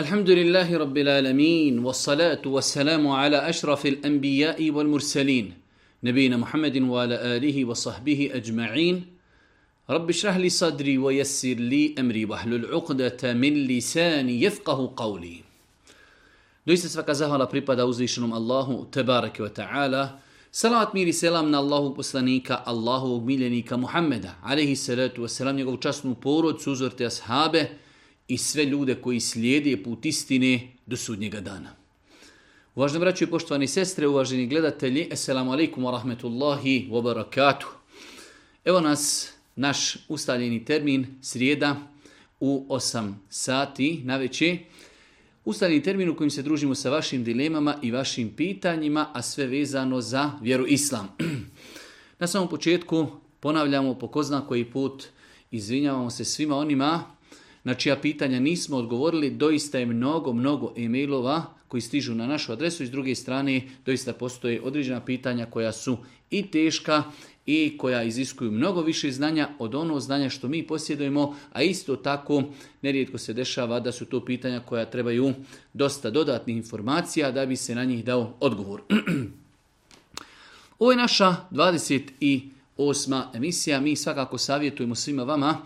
الحمد لله رب العالمين والصلاة والسلام على أشرف الأنبياء والمرسلين نبينا محمد وعلى آله وصحبه أجمعين رب اشرح لي صدري ويسر لي أمري واحلل عقدة من لساني يفقه قولي دويس سفاك زهر لبريبا الله تبارك وتعالى Salavat mir i selam na Allahu poslanika, Allahu miljenika Muhammeda, alaihi salatu wasalam, njegovu časnu porodcu, uzor te ashabe, i sve ljude koji slijede put istine do sudnjega dana. Uvažno braću i poštovani sestre, uvaženi gledatelji, Esselamu alaikum wa rahmetullahi wa barakatuh. Evo nas, naš ustaljeni termin, srijeda u 8 sati na veće. Ustaljeni termin u kojim se družimo sa vašim dilemama i vašim pitanjima, a sve vezano za vjeru Islam. na samom početku ponavljamo po koji put, izvinjavamo se svima onima na čija pitanja nismo odgovorili, doista je mnogo, mnogo e emailova koji stižu na našu adresu. I s druge strane, doista postoje određena pitanja koja su i teška i koja iziskuju mnogo više znanja od onog znanja što mi posjedujemo, a isto tako nerijetko se dešava da su to pitanja koja trebaju dosta dodatnih informacija da bi se na njih dao odgovor. Ovo je naša 28. emisija. Mi svakako savjetujemo svima vama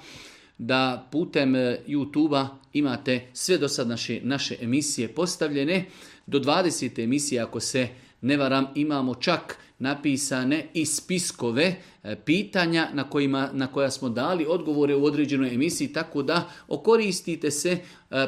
da putem e, YouTube-a imate sve do sad naše, naše emisije postavljene. Do 20. emisije, ako se ne varam, imamo čak napisane i spiskove e, pitanja na, kojima, na koja smo dali odgovore u određenoj emisiji, tako da okoristite se e,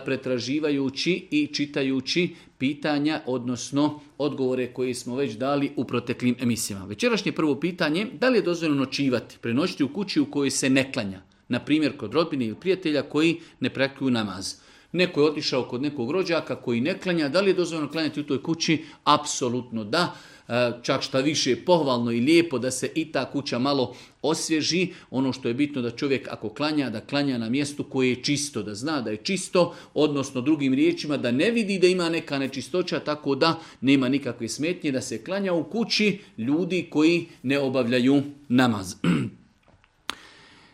pretraživajući i čitajući pitanja, odnosno odgovore koje smo već dali u proteklim emisijama. Večerašnje prvo pitanje, da li je dozvoljeno noćivati, prenoćiti u kući u kojoj se ne klanja? na primjer kod rodbine ili prijatelja koji ne praktikuju namaz. Neko je otišao kod nekog rođaka koji ne klanja, da li je dozvoljeno klanjati u toj kući? Apsolutno da. E, čak šta više je pohvalno i lijepo da se i ta kuća malo osvježi. Ono što je bitno da čovjek ako klanja, da klanja na mjestu koje je čisto, da zna da je čisto, odnosno drugim riječima da ne vidi da ima neka nečistoća, tako da nema nikakve smetnje da se klanja u kući ljudi koji ne obavljaju namaz.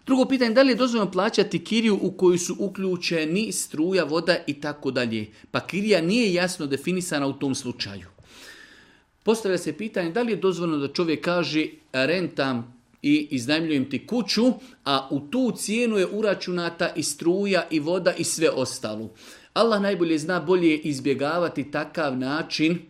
Drugo pitanje, da li je dozvoljeno plaćati kiriju u koju su uključeni struja, voda i tako dalje? Pa kirija nije jasno definisana u tom slučaju. Postavlja se pitanje da li je dozvoljeno da čovjek kaže rentam i iznajmljujem ti kuću, a u tu cijenu je uračunata i struja i voda i sve ostalo. Allah najbolje zna bolje izbjegavati takav način e,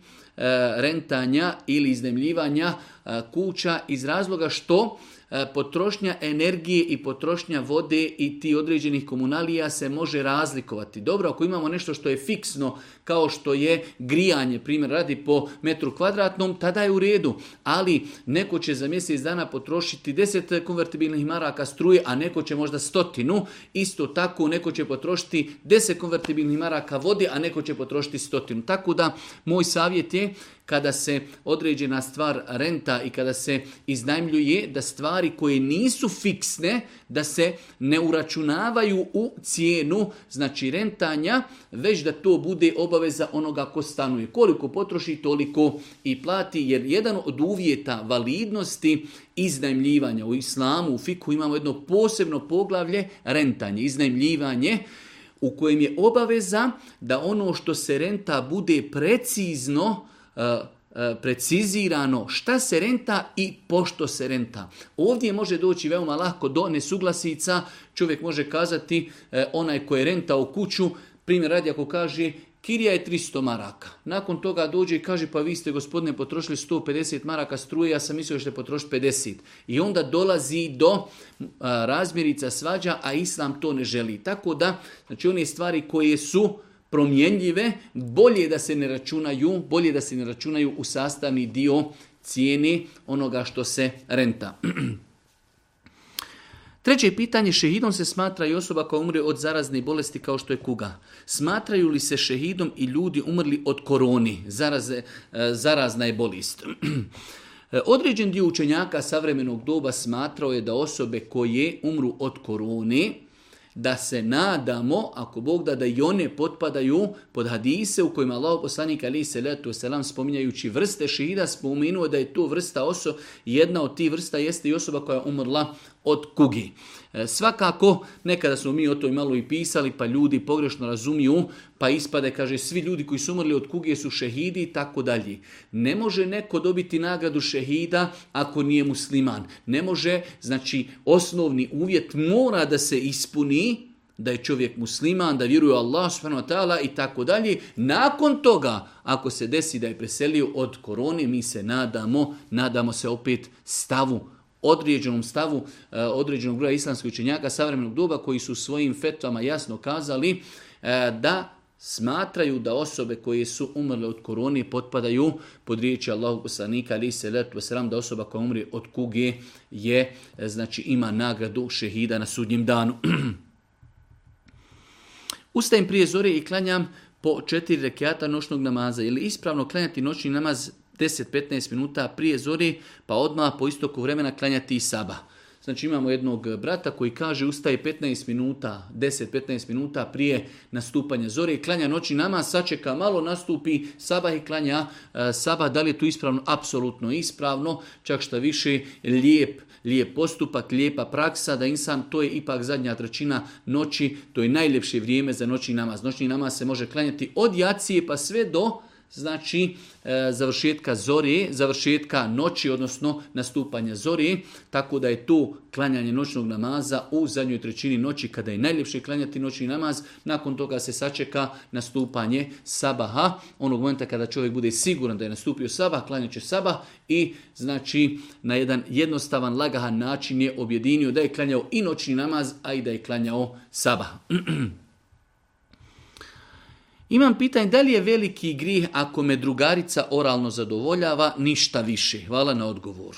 rentanja ili iznajmljivanja e, kuća iz razloga što E, potrošnja energije i potrošnja vode i ti određenih komunalija se može razlikovati. Dobro, ako imamo nešto što je fiksno, kao što je grijanje, primjer radi po metru kvadratnom, tada je u redu. Ali neko će za mjesec dana potrošiti 10 konvertibilnih maraka struje, a neko će možda stotinu. Isto tako neko će potrošiti 10 konvertibilnih maraka vode, a neko će potrošiti stotinu. Tako da moj savjet je kada se određena stvar renta i kada se iznajmljuje da stvari koje nisu fiksne da se ne uračunavaju u cijenu znači rentanja već da to bude obaveza onoga ko stanuje. Koliko potroši toliko i plati jer jedan od uvjeta validnosti iznajmljivanja u islamu, u fiku imamo jedno posebno poglavlje rentanje, iznajmljivanje u kojem je obaveza da ono što se renta bude precizno E, e, precizirano šta se renta i pošto se renta. Ovdje može doći veoma lako do nesuglasica. Čovjek može kazati e, onaj koji je renta u kuću, primjer radi ako kaže kirija je 300 maraka. Nakon toga dođe i kaže pa vi ste gospodine potrošili 150 maraka struje, ja sam mislio da ćete potrošiti 50. I onda dolazi do razmirica razmjerica svađa, a islam to ne želi. Tako da, znači one stvari koje su promjenljive, bolje da se ne računaju, bolje da se ne računaju u sastavni dio cijene onoga što se renta. Treće pitanje, šehidom se smatra i osoba koja umre od zarazne bolesti kao što je kuga. Smatraju li se šehidom i ljudi umrli od koroni? Zaraze, e, zarazna je bolest. Određen dio učenjaka savremenog doba smatrao je da osobe koje umru od korone, da se nadamo, ako Bog da, da i one potpadaju pod hadise u kojima Allah poslanik ali se letu selam spominjajući vrste šida spominuo da je to vrsta oso jedna od tih vrsta jeste i osoba koja je umrla od kugi. E, svakako, nekada smo mi o toj malo i pisali, pa ljudi pogrešno razumiju, pa ispade, kaže, svi ljudi koji su umrli od kuge su šehidi i tako dalje. Ne može neko dobiti nagradu šehida ako nije musliman. Ne može, znači, osnovni uvjet mora da se ispuni, da je čovjek musliman, da vjeruje Allah subhanahu wa i tako dalje. Nakon toga, ako se desi da je preselio od korone, mi se nadamo, nadamo se opet stavu određenom stavu e, određenog broja islamskih učenjaka savremenog doba koji su svojim fetvama jasno kazali e, da smatraju da osobe koje su umrle od korone potpadaju pod riječi Allahu poslanika ali se letu da osoba koja umri od kuge je e, znači ima nagradu šehida na sudnjem danu. Ustajem prije zore i klanjam po četiri rekiata noćnog namaza. Ili ispravno klanjati noćni namaz 10-15 minuta prije zori, pa odmah po istoku vremena klanjati i saba. Znači imamo jednog brata koji kaže ustaje 15 minuta, 10-15 minuta prije nastupanja zore i klanja noći nama, sačeka malo, nastupi Saba i klanja e, Saba. Da li je tu ispravno? Apsolutno ispravno, čak što više lijep, lijep postupak, lijepa praksa da insan, to je ipak zadnja trećina noći, to je najljepše vrijeme za noćni namaz. Noćni namaz se može klanjati od jacije pa sve do znači e, završetka zori, završetka noći, odnosno nastupanja zori, tako da je tu klanjanje noćnog namaza u zadnjoj trećini noći kada je najljepše klanjati noćni namaz, nakon toga se sačeka nastupanje sabaha, onog momenta kada čovjek bude siguran da je nastupio sabah, klanjat će sabah i znači na jedan jednostavan lagahan način je objedinio da je klanjao i noćni namaz, a i da je klanjao sabah. Imam pitanje da li je veliki grih ako me drugarica oralno zadovoljava, ništa više. Hvala na odgovoru.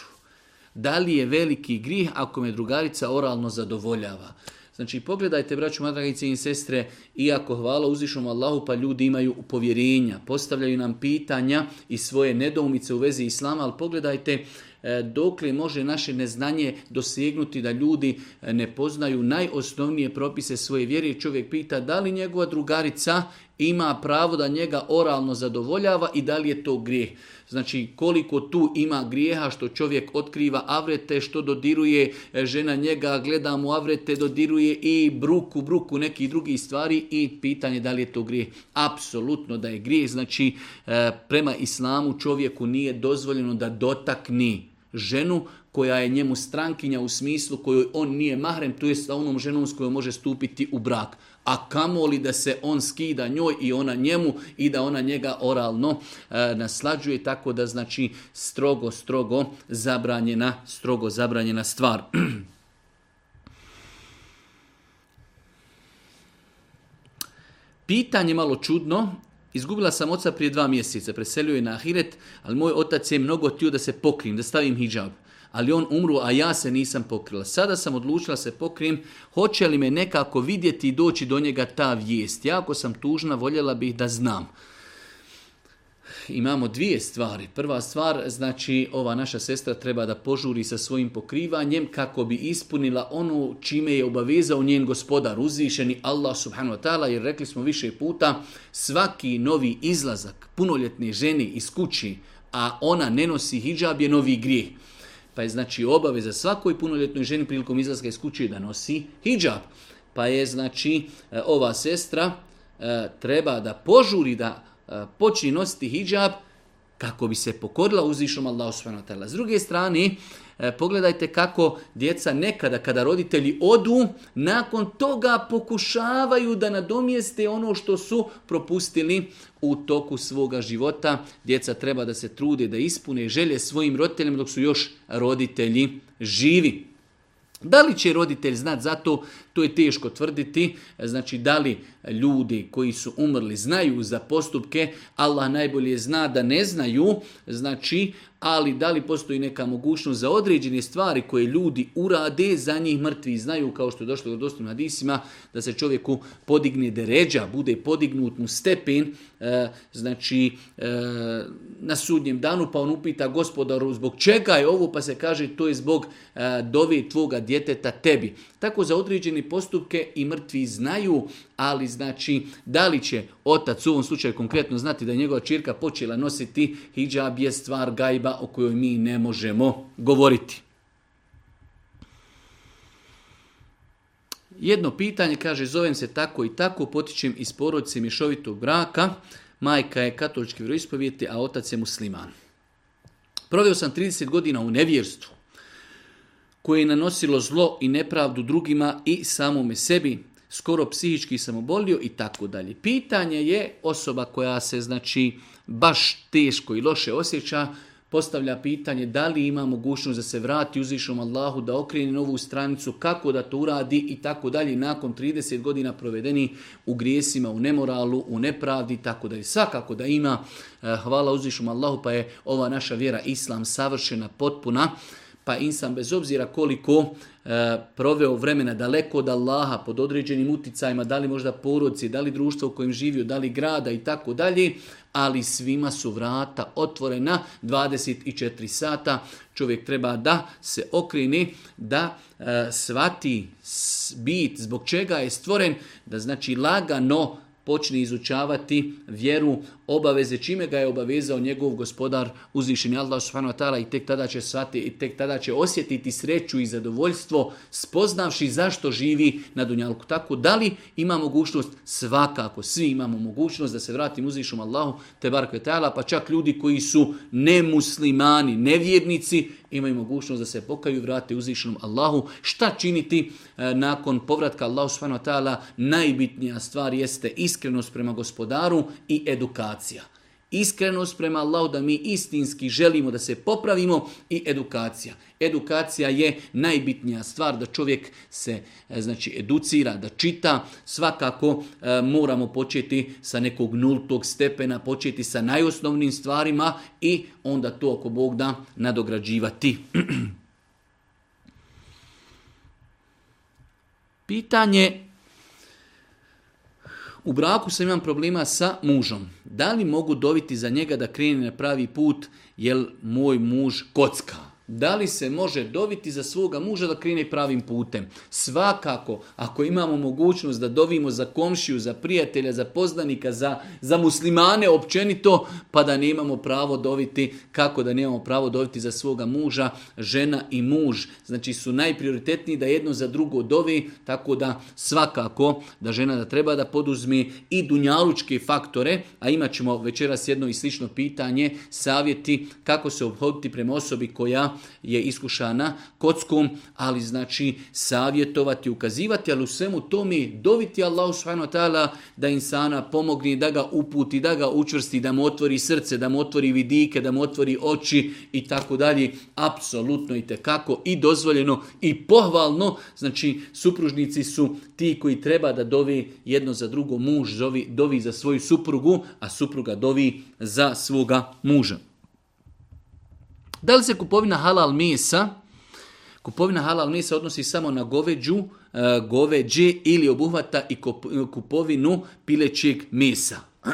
Da li je veliki grih ako me drugarica oralno zadovoljava? Znači pogledajte, braću, madragice i sestre, iako hvala uzvišom Allahu, pa ljudi imaju povjerenja, postavljaju nam pitanja i svoje nedoumice u vezi Islama, ali pogledajte e, dokle može naše neznanje dosegnuti da ljudi e, ne poznaju najosnovnije propise svoje vjere. Čovjek pita da li njegova drugarica ima pravo da njega oralno zadovoljava i da li je to grijeh. Znači koliko tu ima grijeha što čovjek otkriva avrete, što dodiruje e, žena njega, gleda mu avrete, dodiruje i bruku, bruku nekih drugih stvari i pitanje da li je to grijeh. Apsolutno da je grijeh, znači e, prema islamu čovjeku nije dozvoljeno da dotakni ženu koja je njemu strankinja u smislu kojoj on nije mahrem, to je sa onom ženom s kojom može stupiti u brak a kamoli da se on skida njoj i ona njemu i da ona njega oralno e, naslađuje, tako da znači strogo, strogo zabranjena, strogo zabranjena stvar. Pitanje malo čudno, Izgubila sam oca prije dva mjeseca, preselio je na Ahiret, ali moj otac je mnogo tio da se pokrim, da stavim hijab ali on umru, a ja se nisam pokrila. Sada sam odlučila se pokrijem, hoće li me nekako vidjeti i doći do njega ta vijest. Ja ako sam tužna, voljela bih da znam. Imamo dvije stvari. Prva stvar, znači ova naša sestra treba da požuri sa svojim pokrivanjem kako bi ispunila ono čime je obavezao njen gospodar uzvišeni Allah subhanahu wa ta'ala jer rekli smo više puta svaki novi izlazak punoljetne žene iz kući a ona ne nosi hijab je novi grijeh pa je znači obaveza svakoj punoljetnoj ženi prilikom izlaska iz kuće da nosi hijab. Pa je znači e, ova sestra e, treba da požuri da e, počne nositi hijab kako bi se pokorila uzvišom Allahu subhanahu S druge strane, pogledajte kako djeca nekada kada roditelji odu, nakon toga pokušavaju da nadomjeste ono što su propustili u toku svoga života. Djeca treba da se trude, da ispune želje svojim roditeljima dok su još roditelji živi. Da li će roditelj znat za to, to je teško tvrditi. Znači, da li ljudi koji su umrli znaju za postupke, Allah najbolje zna da ne znaju, znači, ali da li postoji neka mogućnost za određene stvari koje ljudi urade, za njih mrtvi znaju, kao što je došlo do dostupnog hadisima, da se čovjeku podigne deređa, bude podignut mu stepen, e, znači, e, na sudnjem danu, pa on upita gospodaru zbog čega je ovo, pa se kaže to je zbog e, dovi tvoga djeteta tebi. Tako za određene postupke i mrtvi znaju, ali znači da li će otac u ovom slučaju konkretno znati da je njegova čirka počela nositi hijab je stvar gajba o kojoj mi ne možemo govoriti. Jedno pitanje, kaže, zovem se tako i tako, potičem iz porodice mišovitog braka, majka je katolički vjeroispovijete, a otac je musliman. Proveo sam 30 godina u nevjerstvu, koje je nanosilo zlo i nepravdu drugima i samome sebi, skoro psihički sam obolio i tako dalje. Pitanje je osoba koja se znači baš teško i loše osjeća, postavlja pitanje da li ima mogućnost da se vrati uzvišom Allahu, da okrene novu stranicu, kako da to uradi i tako dalje nakon 30 godina provedeni u grijesima, u nemoralu, u nepravdi, tako da je svakako da ima eh, hvala uzvišom Allahu pa je ova naša vjera Islam savršena, potpuna pa insan bez obzira koliko eh, proveo vremena daleko od Allaha pod određenim uticajima, da li možda porodci, da li društvo u kojem živio, da li grada i tako dalje, ali svima su vrata otvorena 24 sata. Čovjek treba da se okrini, da e, svati bit zbog čega je stvoren, da znači lagano počne izučavati vjeru obaveze čime ga je obavezao njegov gospodar uzvišeni Allah subhanahu i tek tada će i tek tada će osjetiti sreću i zadovoljstvo spoznavši zašto živi na dunjalku. Tako da li ima mogućnost? Svakako, svi imamo mogućnost da se vratim uzvišenom Allahu te ta'ala pa čak ljudi koji su nemuslimani, nevjernici imaju mogućnost da se pokaju i vrate uzvišenom Allahu. Šta činiti eh, nakon povratka Allahu subhanahu wa najbitnija stvar jeste iskrenost prema gospodaru i edukaciju edukacija. Iskrenost prema Allahu da mi istinski želimo da se popravimo i edukacija. Edukacija je najbitnija stvar da čovjek se e, znači educira, da čita. Svakako e, moramo početi sa nekog nultog stepena, početi sa najosnovnim stvarima i onda to ako Bog da nadograđivati. Pitanje u braku sam imam problema sa mužom da li mogu dobiti za njega da krene na pravi put, jer moj muž kocka da li se može dobiti za svoga muža da krene pravim putem. Svakako, ako imamo mogućnost da dovimo za komšiju, za prijatelja, za poznanika, za, za muslimane općenito, pa da nemamo pravo doviti, kako da nemamo pravo dobiti za svoga muža, žena i muž. Znači su najprioritetniji da jedno za drugo dovi, tako da svakako da žena da treba da poduzmi i dunjalučke faktore, a imat ćemo večeras jedno i slično pitanje, savjeti kako se obhoditi prema osobi koja je iskušana kockom, ali znači savjetovati, ukazivati, ali u svemu tome doviti Allahu subhanahu wa ta'ala da insana pomogne, da ga uputi, da ga učvrsti, da mu otvori srce, da mu otvori vidike, da mu otvori oči i tako dalje. Apsolutno i tekako i dozvoljeno i pohvalno. Znači, supružnici su ti koji treba da dovi jedno za drugo muž, dovi za svoju suprugu, a supruga dovi za svoga muža. Da li se kupovina halal mesa, kupovina halal mesa odnosi samo na goveđu, e, goveđe ili obuhvata i kupovinu pilećeg mesa?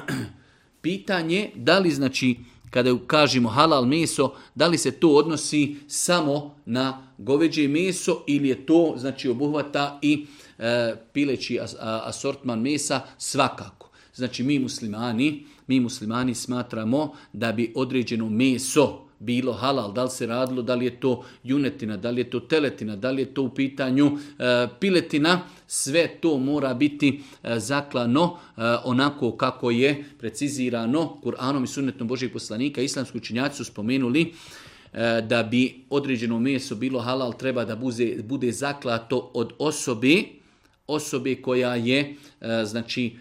Pitanje da li znači kada kažemo halal meso, da li se to odnosi samo na goveđe meso ili je to znači obuhvata i e, pileći asortman mesa svakako. Znači mi muslimani, mi muslimani smatramo da bi određeno meso bilo halal, da li se radilo, da li je to junetina, da li je to teletina, da li je to u pitanju e, piletina, sve to mora biti e, zaklano e, onako kako je precizirano Kur'anom i sunnetom Božeg poslanika. islamsku učinjaci su spomenuli da bi određeno meso bilo halal treba da bude zaklato od osobe, osobe koja je znači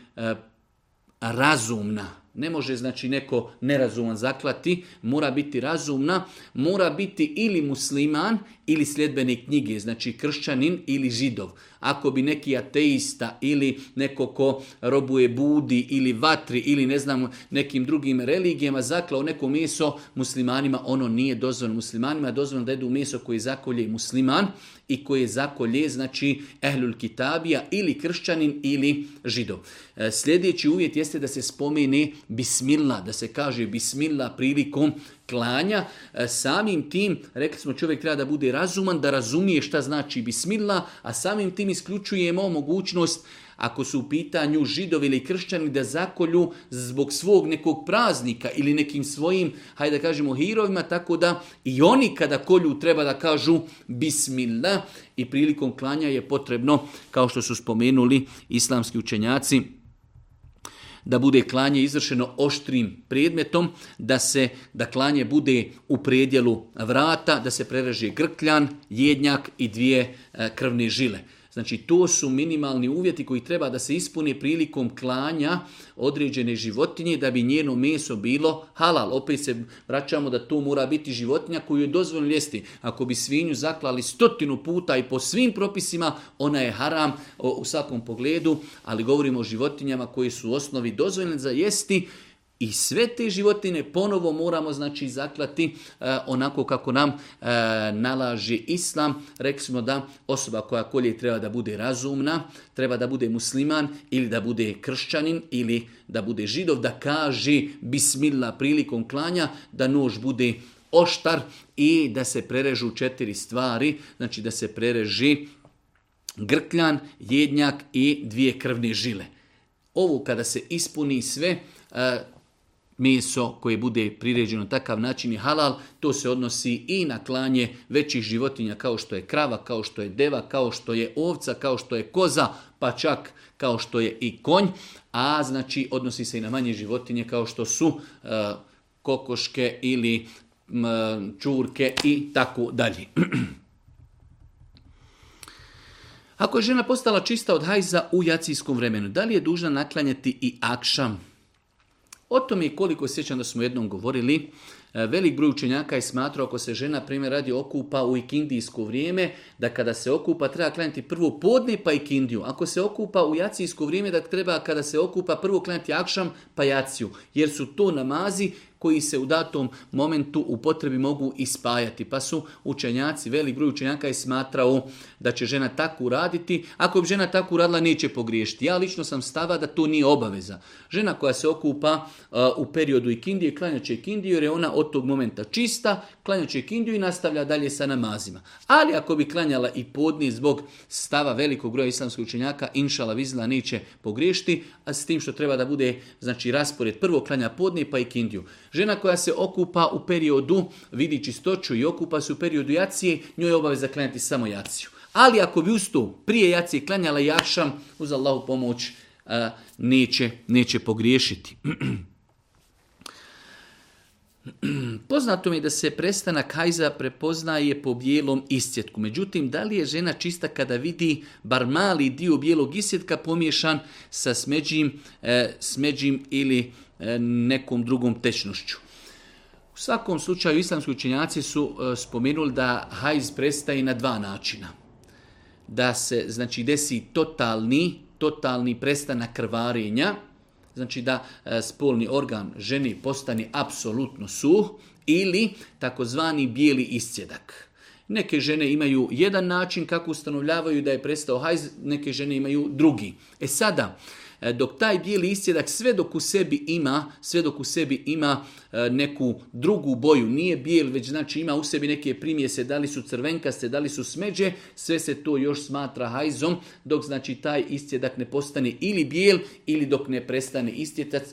razumna, ne može znači neko nerazuman zaklati, mora biti razumna, mora biti ili musliman ili sljedbenik knjige, znači kršćanin ili židov. Ako bi neki ateista ili neko ko robuje budi ili vatri ili ne znam nekim drugim religijama zaklao neko meso muslimanima, ono nije dozvoljeno muslimanima, je da jedu meso koji zakolje musliman, i koje zakolje, znači ehlul kitabija ili kršćanin ili židov. E, sljedeći uvjet jeste da se spomeni bismillah, da se kaže bismillah prilikom klanja, e, samim tim, rekli smo čovjek treba da bude razuman, da razumije šta znači bismillah, a samim tim isključujemo mogućnost ako su u pitanju židovi ili kršćani da zakolju zbog svog nekog praznika ili nekim svojim, hajde da kažemo, hirovima, tako da i oni kada kolju treba da kažu bismillah i prilikom klanja je potrebno, kao što su spomenuli islamski učenjaci, da bude klanje izvršeno oštrim predmetom, da se da klanje bude u predjelu vrata, da se prereže grkljan, jednjak i dvije e, krvne žile. Znači to su minimalni uvjeti koji treba da se ispune prilikom klanja određene životinje da bi njeno meso bilo halal. Opet se vraćamo da to mora biti životinja koju je dozvoljno jesti. Ako bi svinju zaklali stotinu puta i po svim propisima, ona je haram u svakom pogledu, ali govorimo o životinjama koje su u osnovi dozvoljene za jesti i sve te životine ponovo moramo znači zaklati e, onako kako nam e, nalaži islam. Rekli smo da osoba koja kolje treba da bude razumna, treba da bude musliman ili da bude kršćanin ili da bude židov, da kaži bismillah prilikom klanja, da nož bude oštar i da se prerežu četiri stvari, znači da se prereži grkljan, jednjak i dvije krvne žile. Ovo kada se ispuni sve, e, meso koje bude priređeno takav način i halal, to se odnosi i na klanje većih životinja kao što je krava, kao što je deva, kao što je ovca, kao što je koza, pa čak kao što je i konj, a znači odnosi se i na manje životinje kao što su e, kokoške ili e, čurke i tako dalje. Ako je žena postala čista od hajza u jacijskom vremenu, da li je dužna naklanjati i akšam o tome koliko sjećam da smo jednom govorili, e, velik broj učenjaka je smatrao ako se žena primjer radi okupa u ikindijsko vrijeme, da kada se okupa treba klanjati prvo podne pa ikindiju. Ako se okupa u jacijsko vrijeme da treba kada se okupa prvo klanjati akšam pa jaciju. Jer su to namazi koji se u datom momentu u potrebi mogu ispajati. Pa su učenjaci, velik broj učenjaka je smatrao da će žena tako uraditi. Ako bi žena tako uradila, neće pogriješiti. Ja lično sam stava da to nije obaveza. Žena koja se okupa u periodu ikindije, klanja će ikindiju jer je ona od tog momenta čista, klanja će ikindiju i nastavlja dalje sa namazima. Ali ako bi klanjala i podni zbog stava velikog broja islamskih učenjaka, inšala vizla neće pogriješiti, a s tim što treba da bude znači raspored prvo klanja podni pa Kindiju. Žena koja se okupa u periodu, vidi čistoću i okupa se u periodu jacije, njoj je obaveza klanjati samo jaciju. Ali ako bi ustu prije jacije klanjala jašam uz Allahu pomoć e, neće, neće pogriješiti. Poznato mi je da se prestanak hajza prepoznaje po bijelom iscjetku. Međutim, da li je žena čista kada vidi bar mali dio bijelog iscjetka pomiješan sa smeđim, e, smeđim ili E, nekom drugom tečnošću. U svakom slučaju islamski učenjaci su e, spomenuli da hajz prestaje na dva načina. Da se znači desi totalni, totalni prestanak krvarenja, znači da e, spolni organ ženi postane apsolutno suh ili takozvani bijeli iscjedak. Neke žene imaju jedan način kako ustanovljavaju da je prestao hajz, neke žene imaju drugi. E sada, E, dok taj bijeli isjedak sve dok u sebi ima, sve dok u sebi ima E, neku drugu boju, nije bijel, već znači ima u sebi neke primjese, da li su crvenkaste, da li su smeđe, sve se to još smatra hajzom, dok znači taj istjedak ne postane ili bijel ili dok ne prestane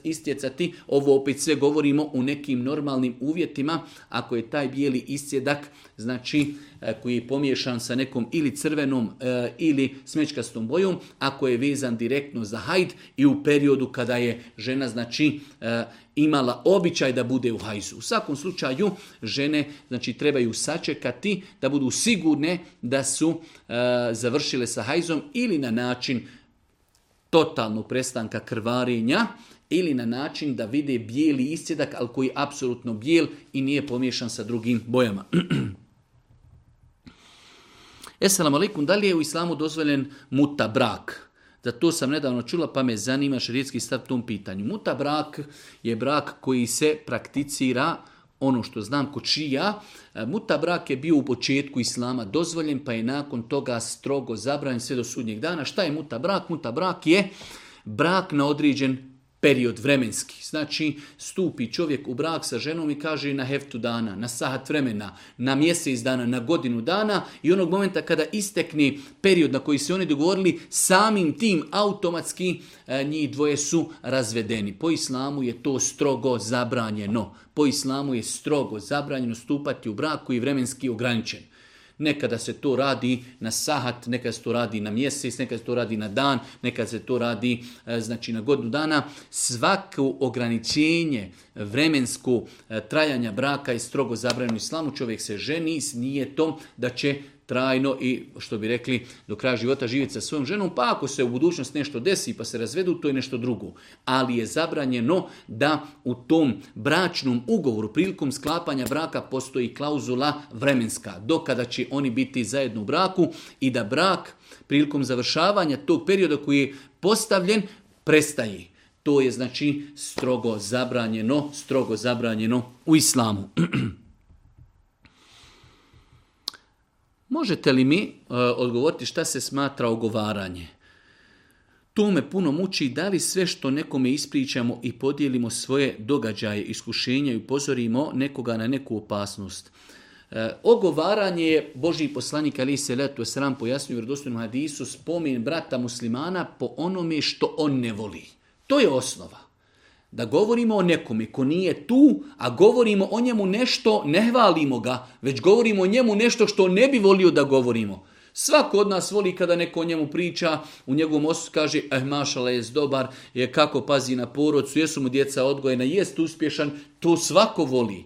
istjecati. Ovo opet sve govorimo u nekim normalnim uvjetima, ako je taj bijeli istjedak, znači e, koji je pomiješan sa nekom ili crvenom e, ili smečkastom bojom, ako je vezan direktno za hajd i u periodu kada je žena znači imala običaj da bude u hajzu. U svakom slučaju žene znači trebaju sačekati da budu sigurne da su e, završile sa hajzom ili na način totalnog prestanka krvarenja ili na način da vide bijeli iscjedak, ali koji je apsolutno bijel i nije pomiješan sa drugim bojama. Esalamu alaikum, da li je u islamu dozvoljen muta brak? Za to sam nedavno čula pa me zanima šarijetski stav tom pitanju. Muta brak je brak koji se prakticira ono što znam ko čija, e, muta brak je bio u početku islama dozvoljen, pa je nakon toga strogo zabranjen sve do sudnjeg dana. Šta je muta brak? Muta brak je brak na određen period vremenski. Znači, stupi čovjek u brak sa ženom i kaže na heftu dana, na sahat vremena, na mjesec dana, na godinu dana i onog momenta kada istekne period na koji se oni dogovorili, samim tim automatski e, njih dvoje su razvedeni. Po islamu je to strogo zabranjeno. Po islamu je strogo zabranjeno stupati u brak koji je vremenski ograničen. Nekada se to radi na sahat, nekada se to radi na mjesec, nekada se to radi na dan, nekada se to radi e, znači, na godinu dana. Svako ograničenje vremensko e, trajanja braka je strogo zabranjeno islamu. Čovjek se ženi s to da će trajno i što bi rekli do kraja života živjeti sa svojom ženom, pa ako se u budućnosti nešto desi pa se razvedu, to je nešto drugo. Ali je zabranjeno da u tom bračnom ugovoru prilikom sklapanja braka postoji klauzula vremenska, dokada će oni biti zajedno u braku i da brak prilikom završavanja tog perioda koji je postavljen prestaje. To je znači strogo zabranjeno, strogo zabranjeno u islamu. Možete li mi e, odgovoriti šta se smatra ogovaranje? To me puno muči da li sve što nekome ispričamo i podijelimo svoje događaje, iskušenja i upozorimo nekoga na neku opasnost. E, ogovaranje je Boži poslanik Ali se letu sram pojasnio u vjerodostojnom hadisu spomen brata muslimana po onome što on ne voli. To je osnova da govorimo o nekome ko nije tu, a govorimo o njemu nešto, ne hvalimo ga, već govorimo o njemu nešto što ne bi volio da govorimo. Svako od nas voli kada neko o njemu priča, u njegovom osu kaže, eh, mašala je dobar, je kako pazi na porodcu, jesu mu djeca odgojena, jest uspješan, to svako voli.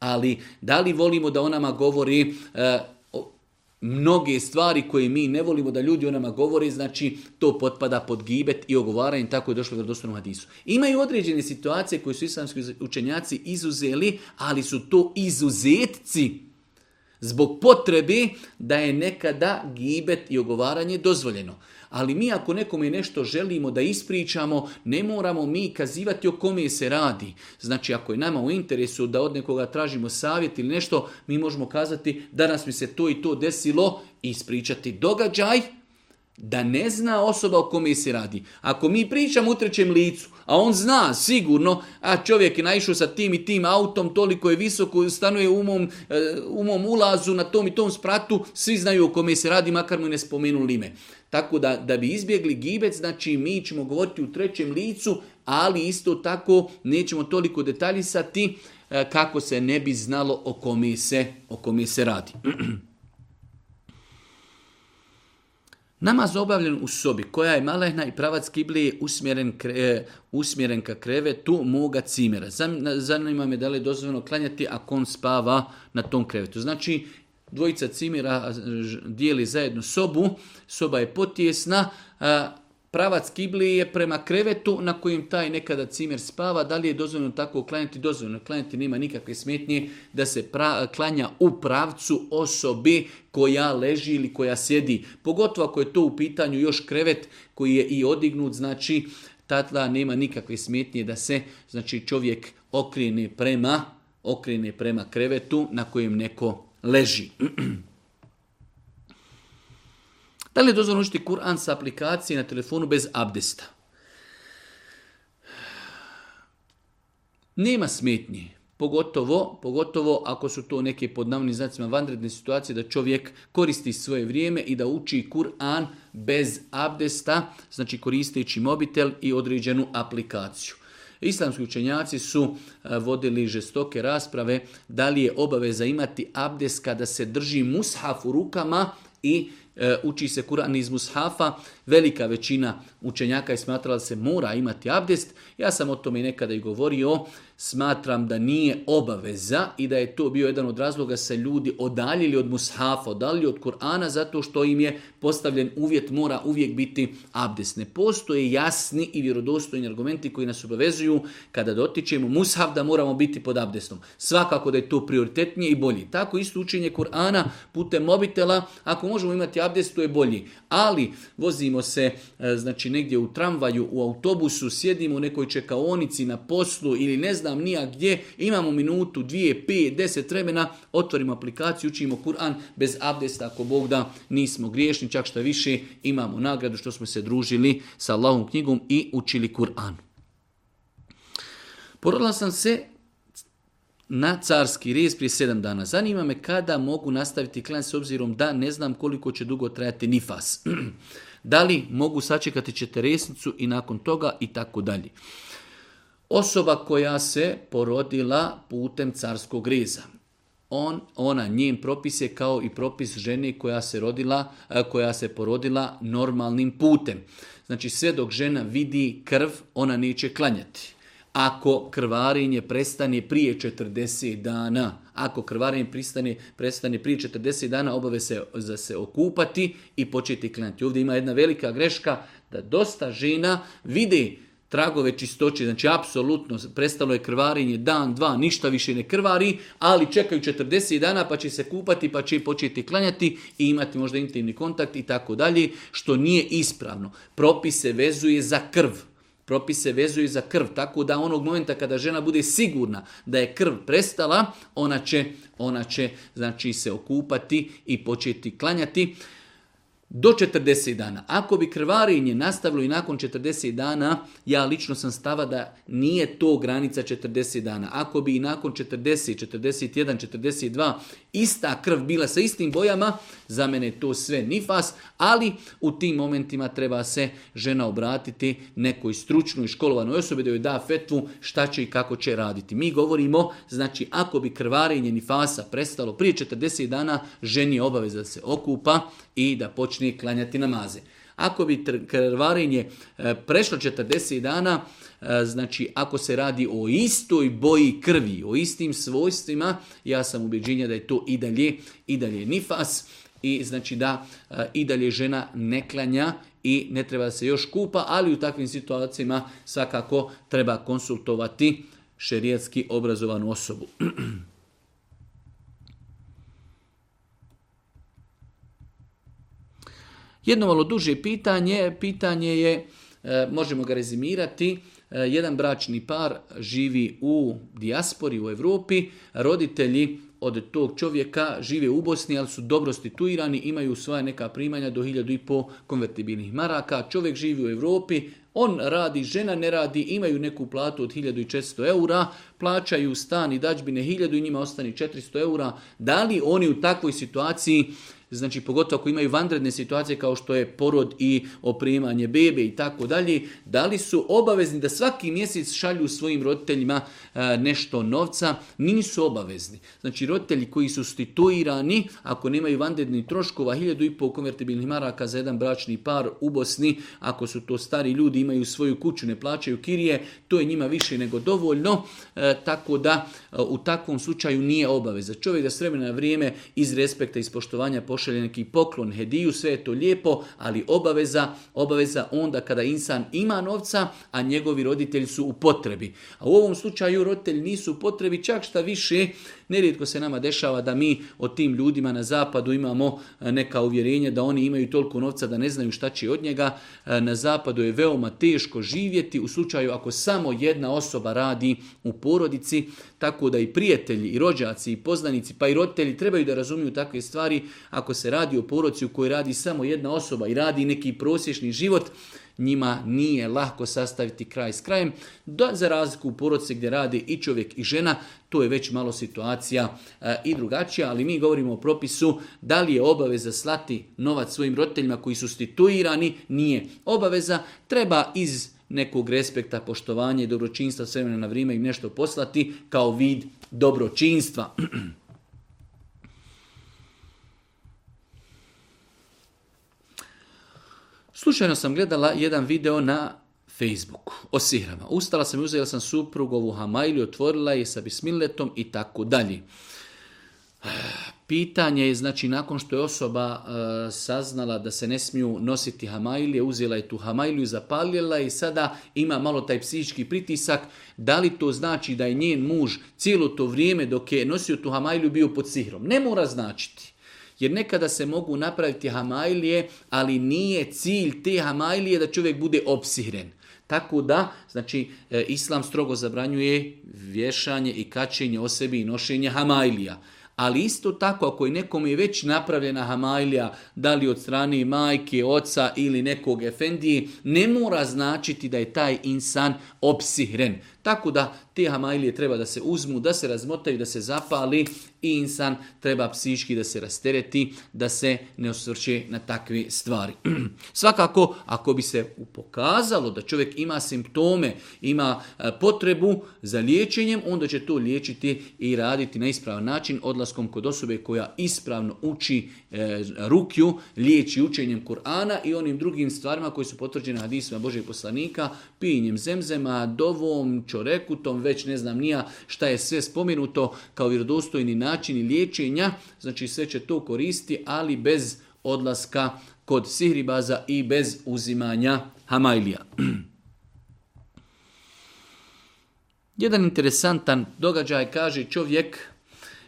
Ali da li volimo da onama govori, eh, mnoge stvari koje mi ne volimo da ljudi o nama govore, znači to potpada pod gibet i ogovaranje, tako je došlo do dostupnom hadisu. Imaju određene situacije koje su islamski učenjaci izuzeli, ali su to izuzetci zbog potrebe da je nekada gibet i ogovaranje dozvoljeno ali mi ako nekome nešto želimo da ispričamo, ne moramo mi kazivati o kome se radi. Znači, ako je nama u interesu da od nekoga tražimo savjet ili nešto, mi možemo kazati nas mi se to i to desilo, ispričati događaj, da ne zna osoba o kome se radi. Ako mi pričamo u trećem licu, a on zna sigurno, a čovjek je naišao sa tim i tim autom, toliko je visoko, stanuje u mom, eh, ulazu na tom i tom spratu, svi znaju o kome se radi, makar mu ne spomenu lime. Tako da, da bi izbjegli gibec, znači mi ćemo govoriti u trećem licu, ali isto tako nećemo toliko detaljisati eh, kako se ne bi znalo o kome se, o kome se radi. Namaz obavljen u sobi koja je malehna i pravac kibli usmjeren, kre, e, usmjeren ka krevetu moga cimera. Zanima me da li je dozvoljeno klanjati ako on spava na tom krevetu. Znači, dvojica cimera dijeli zajednu sobu, soba je potjesna, Pravac kiblije je prema krevetu na kojem taj nekada cimer spava. Da li je dozvoljeno tako klanjati? Dozvoljeno klanjati nema nikakve smetnje da se klanja u pravcu osobi koja leži ili koja sjedi. Pogotovo ako je to u pitanju još krevet koji je i odignut, znači tatla nema nikakve smetnje da se znači čovjek okrene prema okrene prema krevetu na kojem neko leži. Da li je dozvoljeno učiti Kur'an sa aplikacije na telefonu bez abdesta? Nema smetnje, pogotovo, pogotovo ako su to neke pod navnim znacima vanredne situacije da čovjek koristi svoje vrijeme i da uči Kur'an bez abdesta, znači koristeći mobitel i određenu aplikaciju. Islamski učenjaci su e, vodili žestoke rasprave da li je obaveza imati abdest kada se drži mushaf u rukama i E, uči se Kur'an iz Mushafa, velika većina učenjaka je smatrala da se mora imati abdest. Ja sam o tome nekada i govorio, smatram da nije obaveza i da je to bio jedan od razloga se ljudi odaljili od mushafa, odaljili od Kur'ana zato što im je postavljen uvjet mora uvijek biti abdesne. Ne postoje jasni i vjerodostojni argumenti koji nas obavezuju kada dotičemo mushaf da moramo biti pod abdestom. Svakako da je to prioritetnije i bolji. Tako isto učenje Kur'ana putem mobitela, ako možemo imati abdest to je bolji. Ali vozimo se e, znači negdje u tramvaju, u autobusu, sjedimo u nekoj čekaonici na poslu ili ne znam znam nija gdje, imamo minutu, dvije, pet, deset vremena, otvorimo aplikaciju, učimo Kur'an bez abdesta, ako Bog da nismo griješni, čak što više imamo nagradu što smo se družili sa Allahom knjigom i učili Kur'an. Porodila sam se na carski rez prije sedam dana. Zanima me kada mogu nastaviti klan s obzirom da ne znam koliko će dugo trajati nifas. da li mogu sačekati četiresnicu i nakon toga i tako dalje. Osoba koja se porodila putem carskog riza. On, ona, njen propis je kao i propis žene koja se, rodila, koja se porodila normalnim putem. Znači sve dok žena vidi krv, ona neće klanjati. Ako krvarenje prestane prije 40 dana, ako krvarenje pristane, prestane prije 40 dana, obave se za se okupati i početi klanjati. Ovdje ima jedna velika greška da dosta žena vidi tragove čistoće, znači apsolutno prestalo je krvarenje dan, dva, ništa više ne krvari, ali čekaju 40 dana pa će se kupati, pa će početi klanjati i imati možda intimni kontakt i tako dalje, što nije ispravno. Propis se vezuje za krv. Propis se vezuje za krv, tako da onog momenta kada žena bude sigurna da je krv prestala, ona će, ona će znači, se okupati i početi klanjati do 40 dana. Ako bi krvarenje nastavilo i nakon 40 dana, ja lično sam stava da nije to granica 40 dana. Ako bi i nakon 40, 41, 42 ista krv bila sa istim bojama, za mene je to sve nifas, ali u tim momentima treba se žena obratiti nekoj stručnoj i školovanoj osobi da joj da fetvu šta će i kako će raditi. Mi govorimo, znači ako bi krvarenje nifasa prestalo prije 40 dana, ženi je obaveza da se okupa i da počne klanjati namaze. Ako bi krvarenje e, prešlo 40 dana, E, znači, ako se radi o istoj boji krvi, o istim svojstvima, ja sam ubeđenja da je to i dalje, i dalje nifas i znači da e, i dalje žena ne klanja i ne treba da se još kupa, ali u takvim situacijama svakako treba konsultovati šerijetski obrazovanu osobu. Jedno malo duže pitanje, pitanje je E, možemo ga rezimirati, e, jedan bračni par živi u dijaspori u Europi, roditelji od tog čovjeka žive u Bosni, ali su dobro stituirani, imaju svoje neka primanja do 1500 konvertibilnih maraka, čovjek živi u Europi, on radi, žena ne radi, imaju neku platu od 1400 eura, plaćaju stan i dađbine 1000 i njima ostani 400 eura. Da li oni u takvoj situaciji znači pogotovo ako imaju vanredne situacije kao što je porod i oprimanje bebe i tako dalje, da li su obavezni da svaki mjesec šalju svojim roditeljima e, nešto novca? Nisu obavezni. Znači roditelji koji su stituirani, ako nemaju vanredni troškova, hiljadu i pol konvertibilnih maraka za jedan bračni par u Bosni, ako su to stari ljudi, imaju svoju kuću, ne plaćaju kirije, to je njima više nego dovoljno, e, tako da e, u takvom slučaju nije obaveza. Čovjek da s vremena na vrijeme iz respekta i poštovanja pošalje neki poklon, hediju, sve je to lijepo, ali obaveza, obaveza onda kada insan ima novca, a njegovi roditelji su u potrebi. A u ovom slučaju roditelji nisu u potrebi, čak šta više, nerijetko se nama dešava da mi o tim ljudima na zapadu imamo e, neka uvjerenja da oni imaju toliko novca da ne znaju šta će od njega. E, na zapadu je veoma teško živjeti u slučaju ako samo jedna osoba radi u porodici, tako da i prijatelji, i rođaci, i poznanici, pa i roditelji trebaju da razumiju takve stvari. Ako se radi o poroci u kojoj radi samo jedna osoba i radi neki prosječni život, njima nije lako sastaviti kraj s krajem. Da, za razliku u poroci gdje radi i čovjek i žena, to je već malo situacija e, i drugačija, ali mi govorimo o propisu da li je obaveza slati novac svojim roditeljima koji su stituirani, nije obaveza, treba iz nekog respekta, poštovanja i dobročinstva sve na vrijeme i nešto poslati kao vid dobročinstva. Slučajno sam gledala jedan video na Facebooku o sihrama. Ustala sam i uzela sam suprugovu hamajlju, otvorila je sa bismiletom i tako dalje. Pitanje je, znači, nakon što je osoba e, saznala da se ne smiju nositi hamajlije, uzela je tu hamajliju, zapalila i sada ima malo taj psihički pritisak. Da li to znači da je njen muž cijelo to vrijeme dok je nosio tu hamajliju bio pod sihrom? Ne mora značiti. Jer nekada se mogu napraviti hamajlije, ali nije cilj te hamajlije da čovjek bude opsihren. Tako da, znači, e, Islam strogo zabranjuje vješanje i kačenje o sebi i nošenje hamajlija. Ali isto tako ako je nekom je već napravljena hamajlija, da li od strane majke, oca ili nekog efendije, ne mora značiti da je taj insan opsihren. Tako da te hamailije treba da se uzmu, da se razmotaju, da se zapali i insan treba psihički da se rastereti, da se ne osvrće na takve stvari. Svakako, ako bi se pokazalo da čovjek ima simptome, ima e, potrebu za liječenjem, onda će to liječiti i raditi na ispravan način odlaskom kod osobe koja ispravno uči e, rukju, liječi učenjem Kur'ana i onim drugim stvarima koji su potvrđene hadisima Božeg poslanika, pijenjem zemzema, dovom, o rekutom, već ne znam nija šta je sve spomenuto kao vjerodostojni načini liječenja, znači sve će to koristi, ali bez odlaska kod sihribaza i bez uzimanja hamajlija. Jedan interesantan događaj kaže čovjek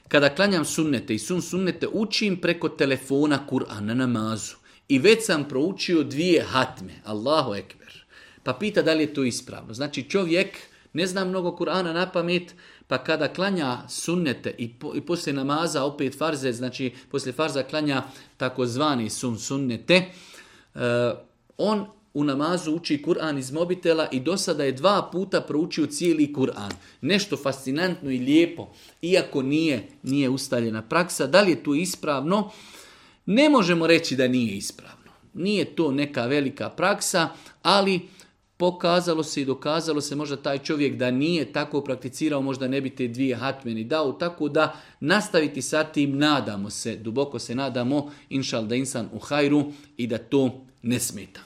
kada klanjam sunnete i sun sunnete učim preko telefona Kur'an na namazu i već sam proučio dvije hatme, Allahu ekber. Pa pita da li je to ispravno. Znači čovjek ne zna mnogo Kur'ana na pamet, pa kada klanja sunnete i, i poslije namaza opet farze, znači poslije farza klanja takozvani sun sunnete, eh, on u namazu uči Kur'an iz mobitela i do sada je dva puta proučio cijeli Kur'an. Nešto fascinantno i lijepo, iako nije, nije ustaljena praksa. Da li je to ispravno? Ne možemo reći da nije ispravno. Nije to neka velika praksa, ali Pokazalo se i dokazalo se možda taj čovjek da nije tako prakticirao, možda ne bi te dvije hatmeni dao, tako da nastaviti sa tim nadamo se, duboko se nadamo, inšal da insan u hajru i da to ne smeta.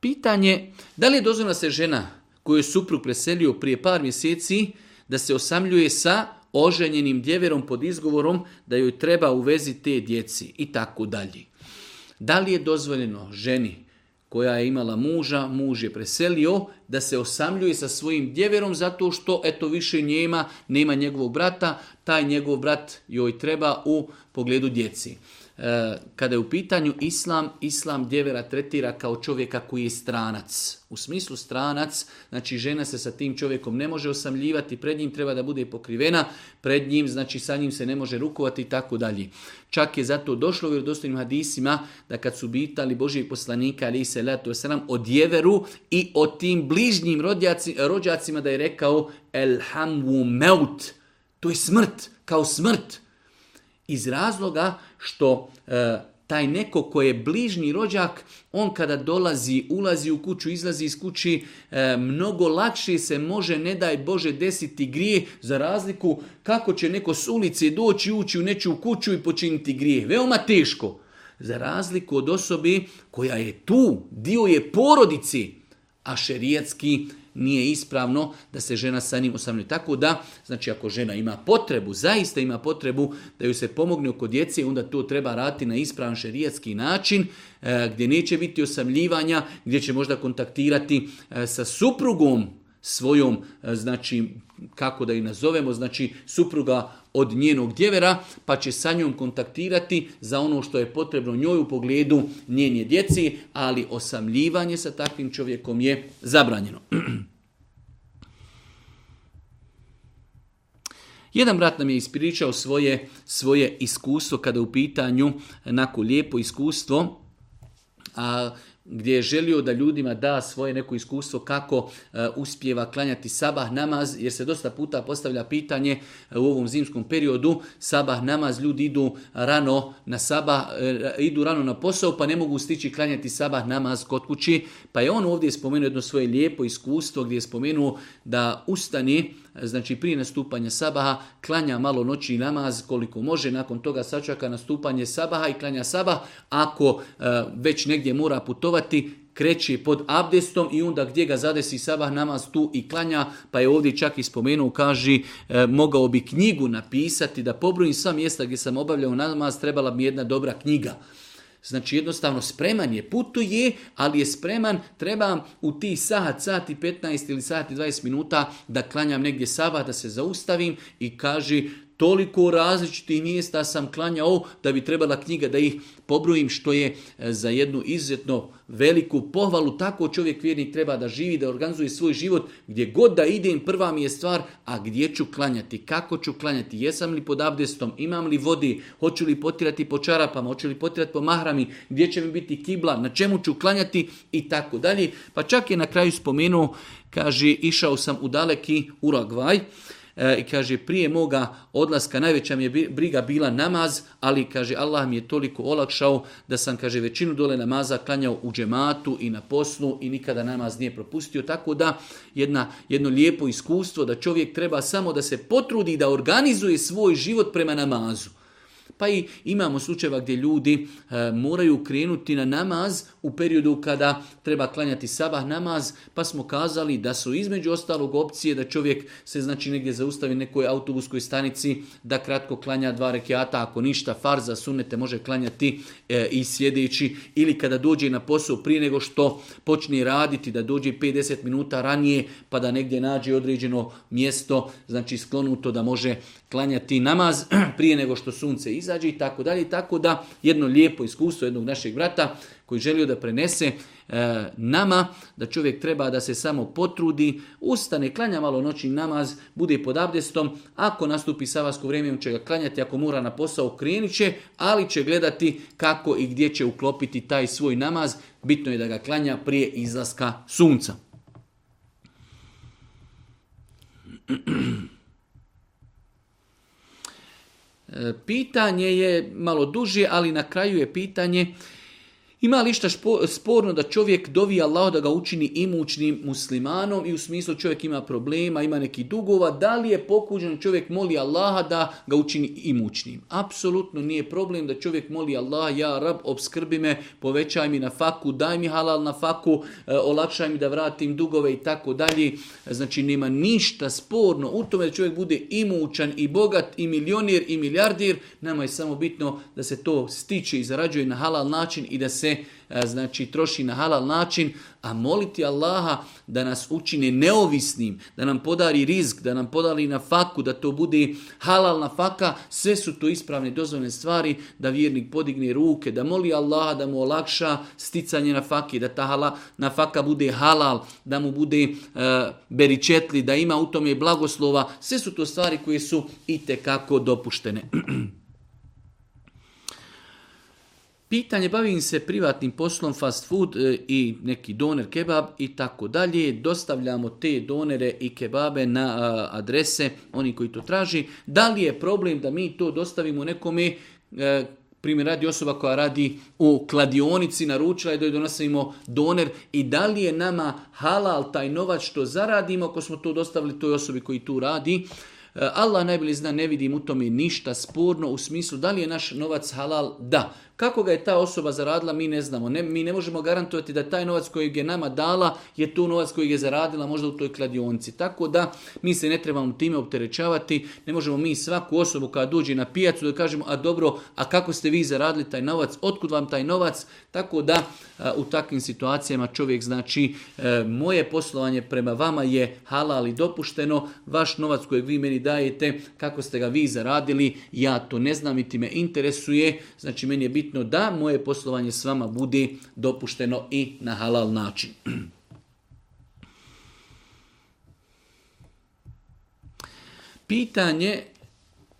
Pitanje, da li je dozvoljena se žena koju je suprug preselio prije par mjeseci da se osamljuje sa oženjenim djeverom pod izgovorom da joj treba u vezi te djeci i tako dalje. Da li je dozvoljeno ženi koja je imala muža, muž je preselio, da se osamljuje sa svojim djeverom zato što eto više njema, nema njegovog brata, taj njegov brat joj treba u pogledu djeci. Eh, kada je u pitanju islam, islam djevera tretira kao čovjeka koji je stranac. U smislu stranac, znači žena se sa tim čovjekom ne može osamljivati, pred njim treba da bude pokrivena, pred njim, znači sa njim se ne može rukovati i tako dalje. Čak je zato došlo u vjerodostojnim hadisima da kad su bitali Božijeg poslanika ali se letu sram o djeveru i o tim bližnjim rođacima da je rekao elhamu meut, to je smrt, kao smrt iz razloga što e, taj neko koji je bližnji rođak, on kada dolazi, ulazi u kuću, izlazi iz kući, e, mnogo lakše se može, ne daj Bože, desiti grije, za razliku kako će neko s ulici doći, ući u nečiju kuću i počiniti grije. Veoma teško. Za razliku od osobi koja je tu, dio je porodici, a šerijetski nije ispravno da se žena sa njim osamljuje. Tako da, znači ako žena ima potrebu, zaista ima potrebu da ju se pomogne oko djece, onda to treba raditi na ispravan šerijatski način e, gdje neće biti osamljivanja, gdje će možda kontaktirati e, sa suprugom svojom, e, znači, kako da ju nazovemo, znači supruga od njenog djevera, pa će sa njom kontaktirati za ono što je potrebno njoj u pogledu njenje djeci, ali osamljivanje sa takvim čovjekom je zabranjeno. Jedan brat nam je ispričao svoje, svoje iskustvo kada u pitanju, onako lijepo iskustvo, a gdje je želio da ljudima da svoje neko iskustvo kako e, uspjeva klanjati sabah namaz, jer se dosta puta postavlja pitanje e, u ovom zimskom periodu, sabah namaz, ljudi idu rano na sabah, e, idu rano na posao pa ne mogu stići klanjati sabah namaz kod kući, pa je on ovdje spomenuo jedno svoje lijepo iskustvo gdje je spomenuo da ustani znači prije nastupanja sabaha, klanja malo noći namaz koliko može, nakon toga sačeka nastupanje sabaha i klanja sabah, ako e, već negdje mora putovati, kreće pod abdestom i onda gdje ga zadesi sabah namaz tu i klanja, pa je ovdje čak i spomenuo, kaže, e, mogao bi knjigu napisati da pobrojim sva mjesta gdje sam obavljao namaz, trebala bi jedna dobra knjiga. Znači jednostavno spreman je, putuje, ali je spreman, trebam u ti sat, sat i 15 ili sat i 20 minuta da klanjam negdje saba, da se zaustavim i kaži toliko različitih mjesta sam klanjao da bi trebala knjiga da ih pobrojim što je e, za jednu izuzetno veliku pohvalu. Tako čovjek vjernik treba da živi, da organizuje svoj život gdje god da idem prva mi je stvar, a gdje ću klanjati, kako ću klanjati, jesam li pod abdestom, imam li vodi, hoću li potirati po čarapama, hoću li potirati po mahrami, gdje će mi biti kibla, na čemu ću klanjati i tako dalje. Pa čak je na kraju spomenuo, kaže, išao sam u daleki Uragvaj, E, i kaže prije moga odlaska najveća mi je briga bila namaz, ali kaže Allah mi je toliko olakšao da sam kaže većinu dole namaza klanjao u džematu i na poslu i nikada namaz nije propustio. Tako da jedna, jedno lijepo iskustvo da čovjek treba samo da se potrudi da organizuje svoj život prema namazu pa i imamo slučajeva gdje ljudi e, moraju krenuti na namaz u periodu kada treba klanjati sabah namaz, pa smo kazali da su između ostalog opcije da čovjek se znači negdje zaustavi nekoj autobuskoj stanici da kratko klanja dva rekiata, ako ništa farza sunete može klanjati e, i sjedeći ili kada dođe na posao prije nego što počne raditi da dođe 50 minuta ranije pa da negdje nađe određeno mjesto, znači sklonuto da može klanjati namaz prije nego što sunce izađe i tako dalje. Tako da jedno lijepo iskustvo jednog našeg brata koji želio da prenese e, nama da čovjek treba da se samo potrudi, ustane, klanja malo noćni namaz, bude pod abdestom, ako nastupi savasko vrijeme će ga klanjati, ako mora na posao krenit će, ali će gledati kako i gdje će uklopiti taj svoj namaz, bitno je da ga klanja prije izlaska sunca. E, pitanje je malo duže, ali na kraju je pitanje ima li šta sporno da čovjek dovi Allah da ga učini imućnim muslimanom i u smislu čovjek ima problema, ima neki dugova, da li je pokuđen čovjek moli Allaha da ga učini imućnim? Apsolutno nije problem da čovjek moli Allah, ja rab, obskrbi me, povećaj mi na faku, daj mi halal na faku, e, olakšaj mi da vratim dugove i tako dalje. Znači nema ništa sporno u tome da čovjek bude imućan i bogat i milionir i milijardir. Nama je samo bitno da se to stiče i zarađuje na halal način i da se se znači troši na halal način, a moliti Allaha da nas učine neovisnim, da nam podari rizk, da nam podari na faku, da to bude halalna faka, sve su to ispravne dozvoljene stvari, da vjernik podigne ruke, da moli Allaha da mu olakša sticanje na faki, da ta hala, na faka bude halal, da mu bude e, beričetli, da ima u tome blagoslova, sve su to stvari koje su i kako dopuštene. Pitanje, bavim se privatnim poslom, fast food e, i neki doner kebab i tako dalje. Dostavljamo te donere i kebabe na adrese, oni koji to traži. Da li je problem da mi to dostavimo nekome, e, primjer radi osoba koja radi u kladionici, naručila je da joj donosimo doner i da li je nama halal taj novac što zaradimo ako smo to dostavili toj osobi koji tu radi. E, Allah najbolje zna, ne vidim u tome ništa sporno u smislu da li je naš novac halal, da. Kako ga je ta osoba zaradila, mi ne znamo. Ne, mi ne možemo garantovati da taj novac koji je nama dala je tu novac koji je zaradila možda u toj kladionci. Tako da mi se ne trebamo time opterećavati. Ne možemo mi svaku osobu koja dođe na pijacu da kažemo a dobro, a kako ste vi zaradili taj novac, otkud vam taj novac. Tako da u takvim situacijama čovjek znači e, moje poslovanje prema vama je halal i dopušteno. Vaš novac kojeg vi meni dajete, kako ste ga vi zaradili, ja to ne znam i ti me interesuje. Znači meni je bitno bitno da moje poslovanje s vama bude dopušteno i na halal način. Pitanje,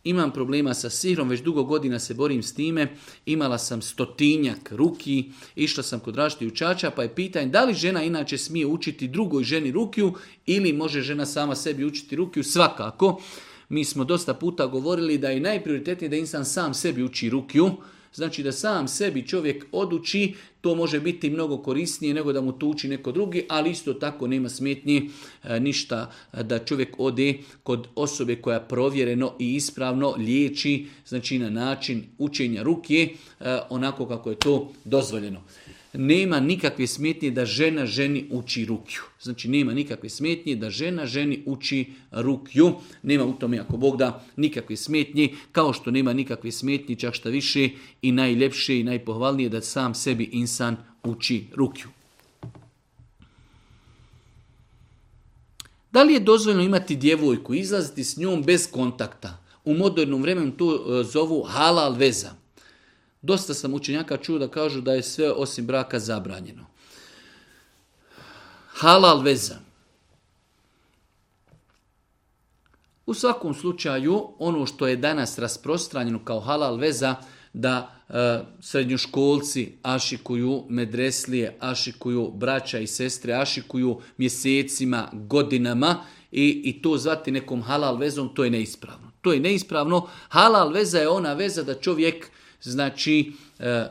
imam problema sa sihrom, već dugo godina se borim s time, imala sam stotinjak ruki, išla sam kod rašti učača, pa je pitanje da li žena inače smije učiti drugoj ženi rukiju ili može žena sama sebi učiti rukiju, svakako. Mi smo dosta puta govorili da je najprioritetnije da insan sam sebi uči rukiju, Znači da sam sebi čovjek oduči, to može biti mnogo korisnije nego da mu to uči neko drugi, ali isto tako nema smetnje e, ništa e, da čovjek ode kod osobe koja provjereno i ispravno liječi, znači na način učenja ruke, e, onako kako je to dozvoljeno nema nikakve smetnje da žena ženi uči rukju. Znači nema nikakve smetnje da žena ženi uči rukju. Nema u tome ako Bog da nikakve smetnje, kao što nema nikakve smetnje, čak šta više i najljepše i najpohvalnije da sam sebi insan uči rukju. Da li je dozvoljno imati djevojku, izlaziti s njom bez kontakta? U modernom vremenu to e, zovu halal veza. Dosta sam učenjaka čuo da kažu da je sve osim braka zabranjeno. Halal veza. U svakom slučaju, ono što je danas rasprostranjeno kao halal veza, da e, srednjoškolci ašikuju, medreslije ašikuju, braća i sestre ašikuju mjesecima, godinama i, i to zvati nekom halal vezom, to je neispravno. To je neispravno. Halal veza je ona veza da čovjek znači e,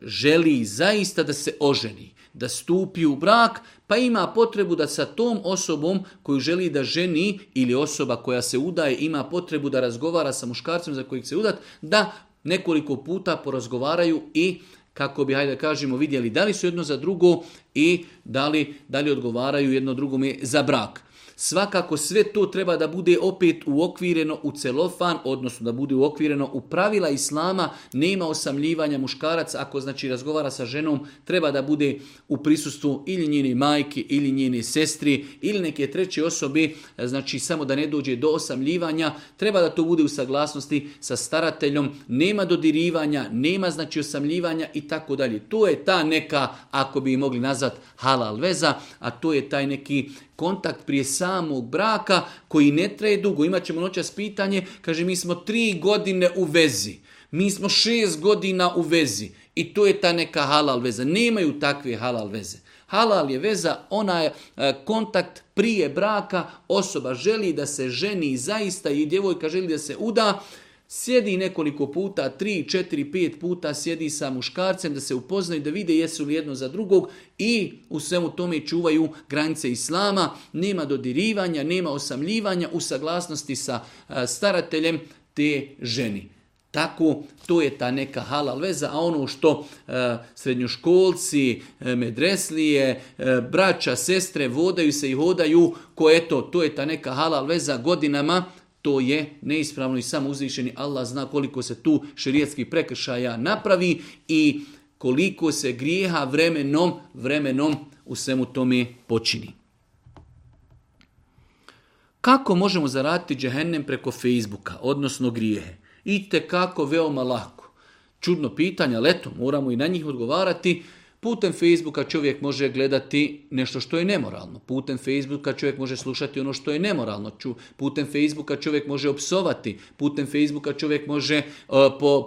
želi zaista da se oženi, da stupi u brak, pa ima potrebu da sa tom osobom koju želi da ženi ili osoba koja se udaje ima potrebu da razgovara sa muškarcem za kojeg se udat, da nekoliko puta porazgovaraju i kako bi, hajde kažemo, vidjeli da li su jedno za drugo i da li, da li odgovaraju jedno drugome za brak. Svakako sve to treba da bude opet uokvireno u celofan, odnosno da bude uokvireno u pravila islama, nema osamljivanja muškaraca, ako znači razgovara sa ženom, treba da bude u prisustvu ili njene majke, ili njene sestri, ili neke treće osobe, znači samo da ne dođe do osamljivanja, treba da to bude u saglasnosti sa starateljom, nema dodirivanja, nema znači osamljivanja i tako dalje. To je ta neka, ako bi mogli nazvat halal veza, a to je taj neki kontakt prije samog braka koji ne traje dugo. Imat ćemo noćas pitanje, kaže mi smo tri godine u vezi. Mi smo šest godina u vezi i to je ta neka halal veza. Nemaju takve halal veze. Halal je veza, ona je e, kontakt prije braka, osoba želi da se ženi zaista i djevojka želi da se uda, Sjedi nekoliko puta, tri, četiri, pet puta sjedi sa muškarcem da se upoznaju, da vide jesu li jedno za drugog i u svemu tome čuvaju granice islama. Nema dodirivanja, nema osamljivanja u saglasnosti sa e, starateljem te ženi. Tako, to je ta neka halal veza, a ono što e, srednjoškolci, e, medreslije, braća, sestre vodaju se i hodaju, ko eto, to je ta neka halal veza godinama, to je neispravno i samo uzvišeni Allah zna koliko se tu šerijetskih prekršaja napravi i koliko se grijeha vremenom, vremenom u svemu tome počini. Kako možemo zaraditi džehennem preko Facebooka, odnosno grijehe? I kako veoma lako. Čudno pitanje, ali eto, moramo i na njih odgovarati. Putem Facebooka čovjek može gledati nešto što je nemoralno. Putem Facebooka čovjek može slušati ono što je nemoralno. Putem Facebooka čovjek može opsovati. Putem Facebooka čovjek može e,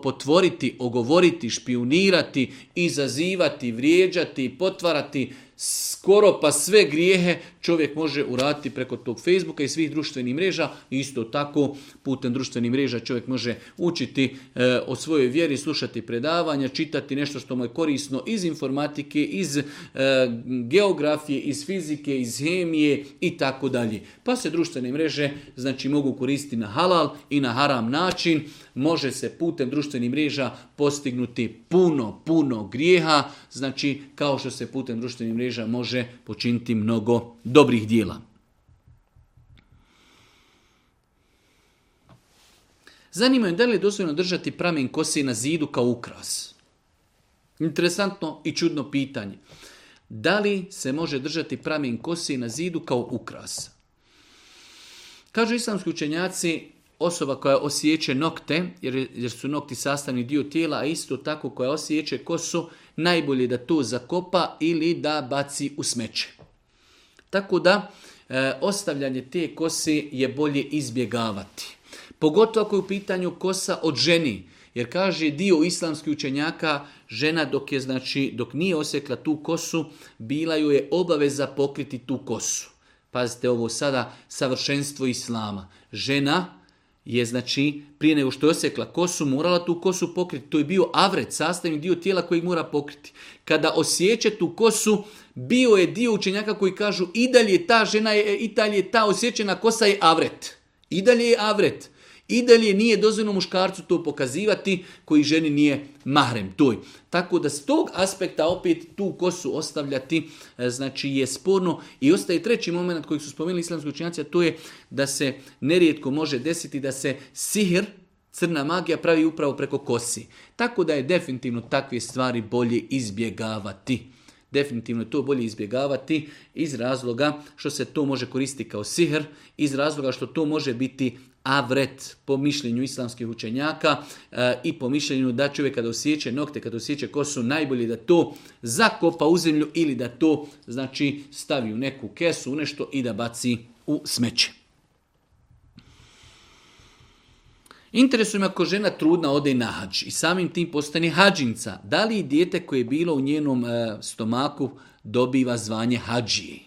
potvoriti, ogovoriti, špionirati, izazivati, vrijeđati, potvarati skoro pa sve grijehe čovjek može uraditi preko tog Facebooka i svih društvenih mreža. Isto tako putem društvenih mreža čovjek može učiti e, o svojoj vjeri, slušati predavanja, čitati nešto što mu je korisno iz informatike, iz e, geografije, iz fizike, iz hemije i tako dalje. Pa se društvene mreže znači mogu koristiti na halal i na haram način može se putem društvenih mreža postignuti puno, puno grijeha, znači kao što se putem društvenih mreža može počiniti mnogo dobrih dijela. Zanima je da li je držati pramen kose na zidu kao ukras. Interesantno i čudno pitanje. Da li se može držati pramen kose na zidu kao ukras? Kažu islamski učenjaci, osoba koja osjeće nokte, jer, jer su nokti sastavni dio tijela, a isto tako koja osjeće kosu, najbolje da to zakopa ili da baci u smeće. Tako da, e, ostavljanje te kose je bolje izbjegavati. Pogotovo ako je u pitanju kosa od ženi, jer kaže dio islamskih učenjaka, žena dok je znači dok nije osjekla tu kosu, bila ju je obaveza pokriti tu kosu. Pazite ovo sada, savršenstvo islama. Žena je znači prije nego što je osjekla kosu morala tu kosu pokriti. To je bio avret, sastavni dio tijela kojeg mora pokriti. Kada osjeće tu kosu, bio je dio učenjaka koji kažu i dalje ta žena je, i dalje ta osjećena kosa je avret. I dalje je avret. I dalje nije dozvoljeno muškarcu to pokazivati koji ženi nije mahrem toj. Tako da s tog aspekta opet tu kosu ostavljati e, znači je sporno. I ostaje treći moment koji su spomenuli islamski učinjaci, a to je da se nerijetko može desiti da se sihr, crna magija pravi upravo preko kosi. Tako da je definitivno takve stvari bolje izbjegavati. Definitivno je to bolje izbjegavati iz razloga što se to može koristiti kao sihr, iz razloga što to može biti avret po mišljenju islamskih učenjaka e, i po mišljenju da čovjek kada osjeće nokte, kada osjeće kosu, najbolje da to zakopa u zemlju ili da to znači stavi u neku kesu, u nešto i da baci u smeće. Interesujem ako žena trudna ode na hađ i samim tim postane hađinca. Da li i dijete koje je bilo u njenom e, stomaku dobiva zvanje hađije?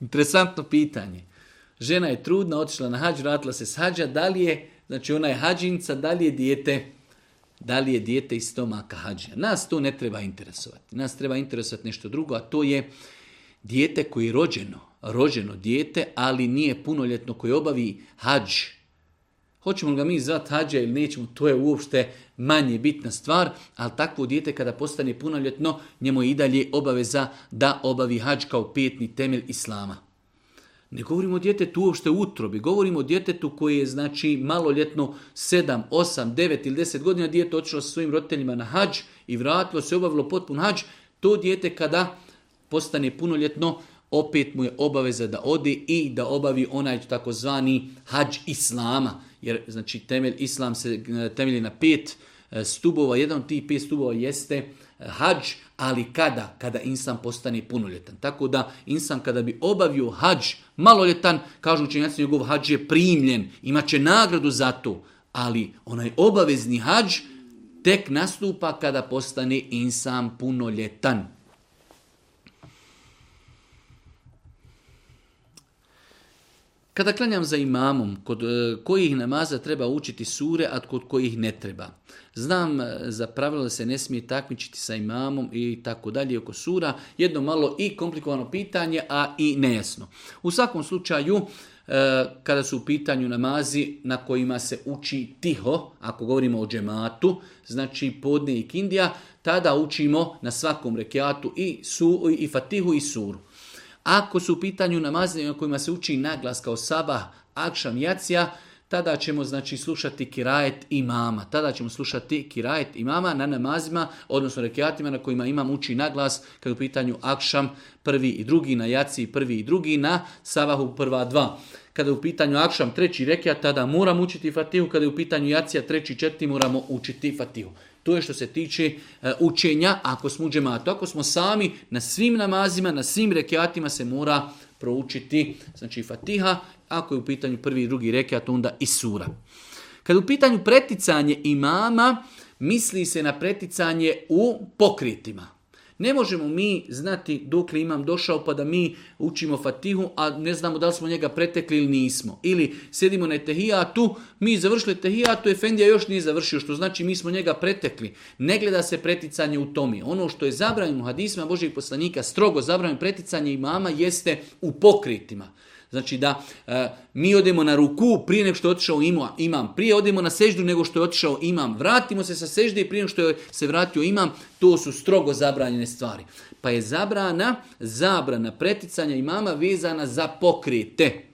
Interesantno pitanje žena je trudna, otišla na hađ, vratila se s hađa, da li je, znači ona je hađinca, da li je dijete, da li je dijete iz stomaka hađa. Nas to ne treba interesovati. Nas treba interesovati nešto drugo, a to je dijete koji je rođeno, rođeno dijete, ali nije punoljetno koji obavi hađ. Hoćemo li ga mi zvati hađa ili nećemo, to je uopšte manje bitna stvar, ali takvo dijete kada postane punoljetno, njemu je i dalje obaveza da obavi hađ kao petni temelj islama. Ne govorimo o djetetu uopšte utrobi, govorimo o djetetu koji je znači maloljetno 7, 8, 9 ili 10 godina dijete otišlo sa svojim roditeljima na hađ i vratilo se obavilo potpun hađ, to dijete kada postane punoljetno, opet mu je obaveza da ode i da obavi onaj takozvani hađ islama. Jer znači temelj islam se e, temelji na pet e, stubova, jedan od tih pet stubova jeste hađ, ali kada? Kada insan postane punoljetan. Tako da insan kada bi obavio hađ maloljetan, kažu učenjaci njegov hađ je primljen, imat će nagradu za to, ali onaj obavezni hađ tek nastupa kada postane insan punoljetan. Kada klanjam za imamom, kod e, kojih namaza treba učiti sure, a kod kojih ne treba. Znam e, za pravilo da se ne smije takmičiti sa imamom i tako dalje oko sura. Jedno malo i komplikovano pitanje, a i nejasno. U svakom slučaju, e, kada su u pitanju namazi na kojima se uči tiho, ako govorimo o džematu, znači podne i kindija, tada učimo na svakom rekiatu i, su, i fatihu i suru. Ako su u pitanju namazima na kojima se uči naglas kao sabah, akšam, jacija, tada ćemo znači slušati kirajet mama. Tada ćemo slušati kirajet mama na namazima, odnosno rekiatima na kojima imam uči naglas kada u pitanju akšam prvi i drugi, na jaci prvi i drugi, na sabahu prva dva. Kada je u pitanju akšam treći rekiat, tada moram učiti fatihu, kada je u pitanju jacija treći četiri moramo učiti fatihu. To je što se tiče e, učenja ako smo u džematu. Ako smo sami na svim namazima, na svim rekiatima se mora proučiti znači fatiha. Ako je u pitanju prvi i drugi rekiat, onda i sura. Kad u pitanju preticanje imama, misli se na preticanje u pokritima. Ne možemo mi znati li imam došao pa da mi učimo fatihu, a ne znamo da li smo njega pretekli ili nismo. Ili sedimo na tehijatu, mi završili tehijatu, Efendija još nije završio, što znači mi smo njega pretekli. Ne gleda se preticanje u tomi. Ono što je zabranjeno u hadisma Božih poslanika, strogo zabranjeno preticanje imama, jeste u pokritima. Znači da e, mi odemo na ruku prije nego što je otišao imam, prije odemo na seždu nego što je otišao imam, vratimo se sa sežde i prije nego što je se vratio imam, to su strogo zabranjene stvari. Pa je zabrana, zabrana preticanja imama vezana za pokrete.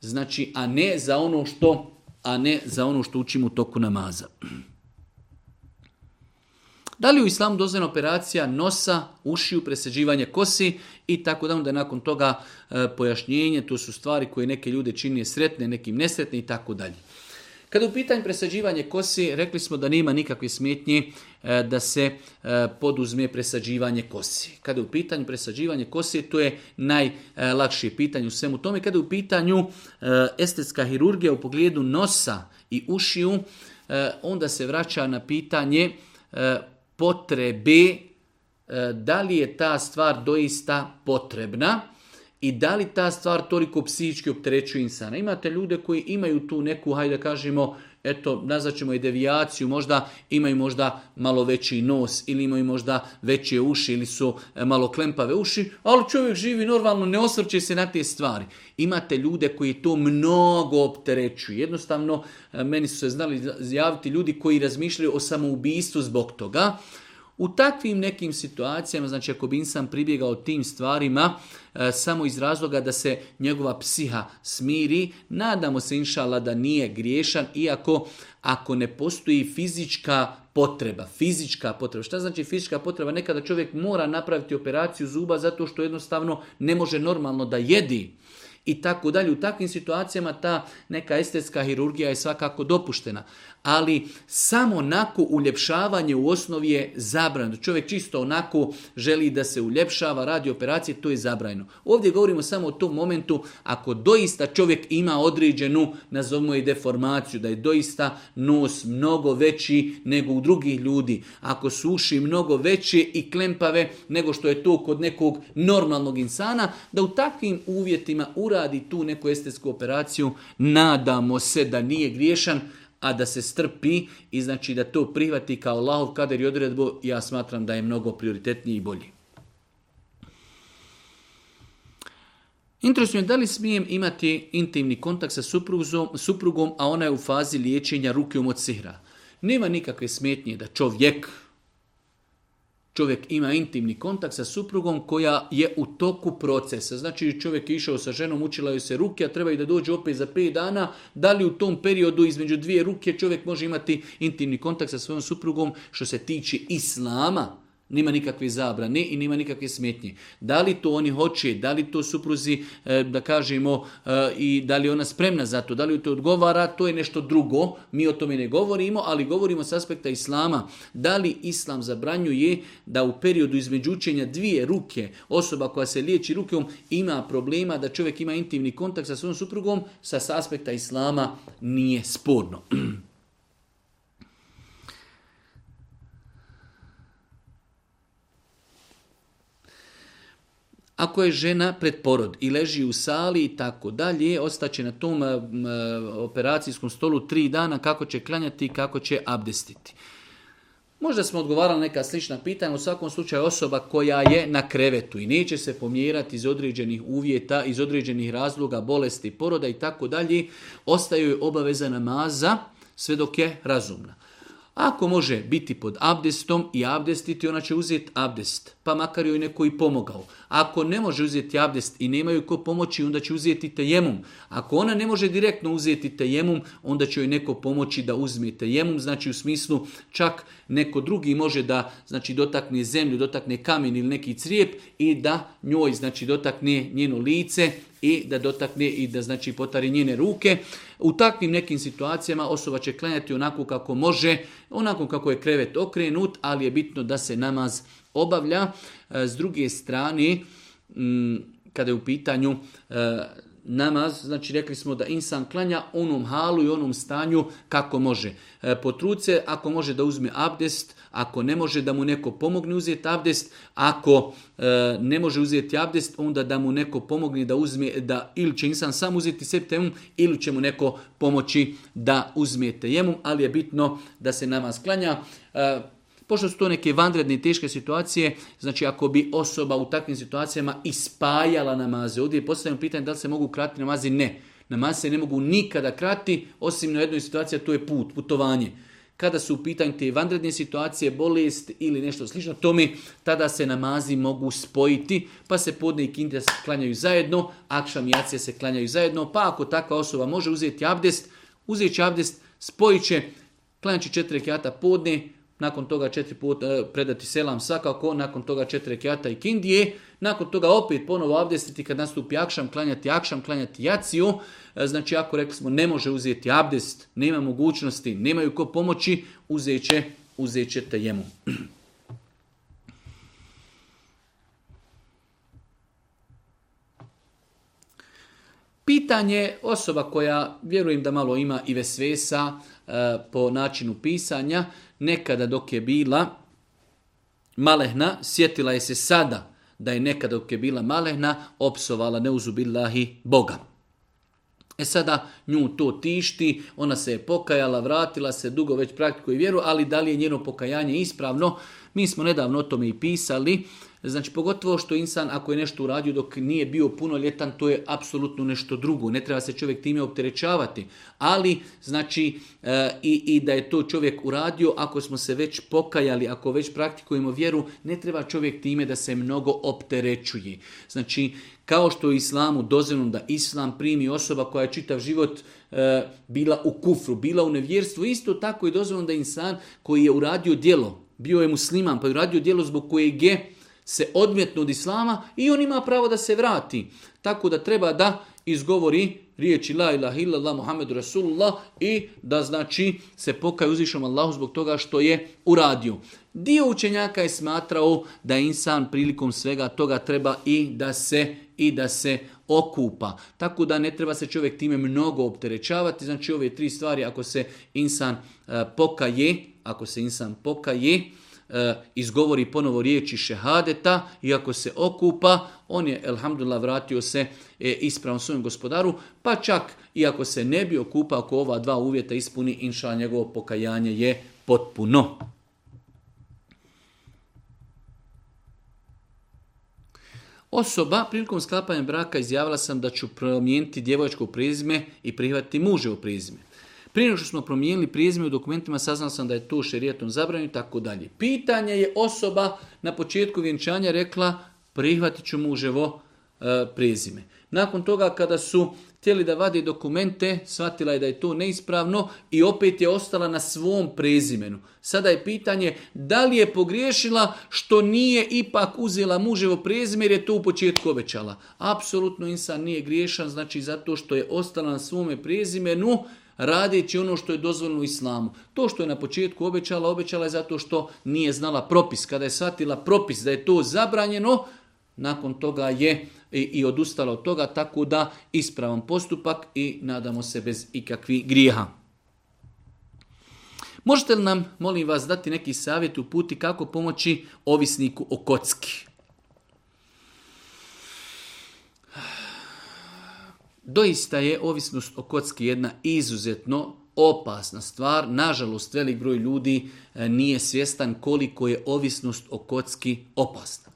Znači, a ne za ono što, a ne za ono što učimo u toku namaza. Da li u islamu dozvoljena operacija nosa, ušiju, presađivanje kosi i tako da onda nakon toga e, pojašnjenje, to su stvari koje neke ljude čini sretne, nekim nesretne i tako dalje. Kada u pitanju presađivanje kosi, rekli smo da nema nikakve smetnje e, da se e, poduzme presađivanje kosi. Kada je u pitanju presađivanje kosi, to je najlakšije pitanje u svemu tome. Kada je u pitanju estetska hirurgija u pogledu nosa i ušiju, onda se vraća na pitanje potrebe, e, da li je ta stvar doista potrebna i da li ta stvar toliko psihički opterećuje insana. Imate ljude koji imaju tu neku, hajde da kažemo, eto, nazvat ćemo i devijaciju, možda imaju možda malo veći nos ili imaju možda veće uši ili su e, malo klempave uši, ali čovjek živi normalno, ne osvrće se na te stvari. Imate ljude koji to mnogo opterećuju. Jednostavno, e, meni su se znali javiti ljudi koji razmišljaju o samoubistvu zbog toga, u takvim nekim situacijama, znači ako bi insan pribjegao tim stvarima, e, samo iz razloga da se njegova psiha smiri, nadamo se inšala da nije griješan, iako ako ne postoji fizička potreba, fizička potreba. Šta znači fizička potreba? Nekada čovjek mora napraviti operaciju zuba zato što jednostavno ne može normalno da jedi i tako dalje. U takvim situacijama ta neka estetska hirurgija je svakako dopuštena ali samo onako uljepšavanje u osnovi je zabrano. Čovjek čisto onako želi da se uljepšava, radi operacije, to je zabrajno. Ovdje govorimo samo o tom momentu ako doista čovjek ima određenu, nazovimo je deformaciju, da je doista nos mnogo veći nego u drugih ljudi, ako su uši mnogo veće i klempave nego što je to kod nekog normalnog insana, da u takvim uvjetima uradi tu neku estetsku operaciju, nadamo se da nije griješan, a da se strpi i znači da to prihvati kao lahov kader i odredbu, ja smatram da je mnogo prioritetniji i bolji. je da li smijem imati intimni kontakt sa suprugom, suprugom, a ona je u fazi liječenja ruke od sihra. Nema nikakve smetnje da čovjek čovjek ima intimni kontakt sa suprugom koja je u toku procesa. Znači čovjek je išao sa ženom, učila joj se ruke, a treba i da dođe opet za 5 dana. Da li u tom periodu između dvije ruke čovjek može imati intimni kontakt sa svojom suprugom što se tiče islama? Nima nikakve zabrane i nima nikakve smetnje. Da li to oni hoće, da li to supruzi, e, da kažemo, e, i da li ona spremna za to, da li to odgovara, to je nešto drugo. Mi o tome ne govorimo, ali govorimo s aspekta islama. Da li islam zabranjuje da u periodu između učenja dvije ruke osoba koja se liječi rukom ima problema da čovjek ima intimni kontakt sa svojom suprugom, sa aspekta islama nije sporno. Ako je žena pred porod i leži u sali i tako dalje, ostaće na tom eh, eh, operacijskom stolu tri dana kako će klanjati i kako će abdestiti. Možda smo odgovarali neka slična pitanja, u svakom slučaju osoba koja je na krevetu i neće se pomjerati iz određenih uvjeta, iz određenih razloga, bolesti, poroda i tako dalje, ostaju joj obaveza namaza sve dok je razumna. Ako može biti pod abdestom i abdestiti, ona će uzeti abdest, pa makar joj neko i pomogao. Ako ne može uzeti abdest i nemaju ko pomoći, onda će uzeti tejemum. Ako ona ne može direktno uzeti tejemum, onda će joj neko pomoći da uzme tejemum, znači u smislu čak neko drugi može da znači dotakne zemlju, dotakne kamen ili neki crijep i da njoj znači dotakne njeno lice i da dotakne i da znači potari njene ruke. U takvim nekim situacijama osoba će klanjati onako kako može, onako kako je krevet okrenut, ali je bitno da se namaz obavlja. E, s druge strane, mm, kada je u pitanju e, namaz, znači rekli smo da insan klanja onom halu i onom stanju kako može. E, Potruce, ako može da uzme abdest, ako ne može da mu neko pomogne uzeti abdest, ako e, ne može uzeti abdest, onda da mu neko pomogne da uzme, da ili će insan sam uzeti septemum, ili će mu neko pomoći da uzmete tejemum, ali je bitno da se nama sklanja. E, pošto su to neke vanredne i teške situacije, znači ako bi osoba u takvim situacijama ispajala namaze, ovdje je postavljeno pitanje da li se mogu kratiti namazi, ne. Namaze se ne mogu nikada krati, osim na jednoj situaciji, to je put, putovanje. Kada su u pitanju te vanredne situacije, bolest ili nešto slično tome, tada se namazi mogu spojiti, pa se podne i kindija se klanjaju zajedno, akšam i jacija se klanjaju zajedno, pa ako takva osoba može uzeti abdest, uzet abdest, spojit će, klanjaći četiri kjata podne, nakon toga četiri puta e, predati selam svakako, nakon toga četiri rekiata i kindije, nakon toga opet ponovo abdestiti kad nastupi akšam, klanjati akšam, klanjati jaciju, e, znači ako rekli smo ne može uzeti abdest, nema mogućnosti, nemaju ko pomoći, uzet će, uzet će tajemu. Pitanje osoba koja, vjerujem da malo ima i vesvesa e, po načinu pisanja, nekada dok je bila malehna, sjetila je se sada da je nekada dok je bila malehna opsovala neuzubillahi Boga. E sada nju to tišti, ona se je pokajala, vratila se, dugo već i vjeru, ali da li je njeno pokajanje ispravno? Mi smo nedavno o tome i pisali, Znači, pogotovo što insan, ako je nešto uradio dok nije bio ljetan, to je apsolutno nešto drugo. Ne treba se čovjek time opterećavati. Ali, znači, e, i, i da je to čovjek uradio, ako smo se već pokajali, ako već praktikujemo vjeru, ne treba čovjek time da se mnogo opterećuje. Znači, kao što je islamu dozvoljeno da islam primi osoba koja je čitav život e, bila u kufru, bila u nevjerstvu, isto tako je dozvoljeno da insan koji je uradio djelo, bio je musliman, pa je uradio djelo zbog kojeg je se odmetnu od islama i on ima pravo da se vrati. Tako da treba da izgovori riječi la ilaha illallah Muhammedu Rasulullah i da znači se pokaju uzvišom Allahu zbog toga što je uradio. Dio učenjaka je smatrao da insan prilikom svega toga treba i da se i da se okupa. Tako da ne treba se čovjek time mnogo opterećavati. Znači ove tri stvari ako se insan e, pokaje, ako se insan pokaje, E, izgovori ponovo riječi šehadeta i ako se okupa, on je, elhamdulillah, vratio se e, ispravom svojem gospodaru, pa čak i ako se ne bi okupao, ako ova dva uvjeta ispuni, inša njegovo pokajanje je potpuno. Osoba prilikom sklapanja braka izjavila sam da ću promijeniti djevojačko prizme i prihvatiti muže prizme. Prije što smo promijenili prijezime u dokumentima, saznal sam da je to šerijetom zabranjeno i tako dalje. Pitanje je osoba na početku vjenčanja rekla prihvatit ću muževo e, Nakon toga kada su htjeli da vade dokumente, shvatila je da je to neispravno i opet je ostala na svom prezimenu. Sada je pitanje da li je pogriješila što nije ipak uzela muževo prezime jer je to u početku obećala. Apsolutno insan nije griješan, znači zato što je ostala na svome prezimenu, radeći ono što je dozvoljeno islamu. To što je na početku obećala, obećala je zato što nije znala propis. Kada je shvatila propis da je to zabranjeno, nakon toga je i, i odustala od toga, tako da ispravan postupak i nadamo se bez ikakvih grijeha. Možete li nam, molim vas, dati neki savjet u puti kako pomoći ovisniku o kocki? Doista je ovisnost o kocki jedna izuzetno opasna stvar. Nažalost, velik broj ljudi e, nije svjestan koliko je ovisnost o kocki opasna.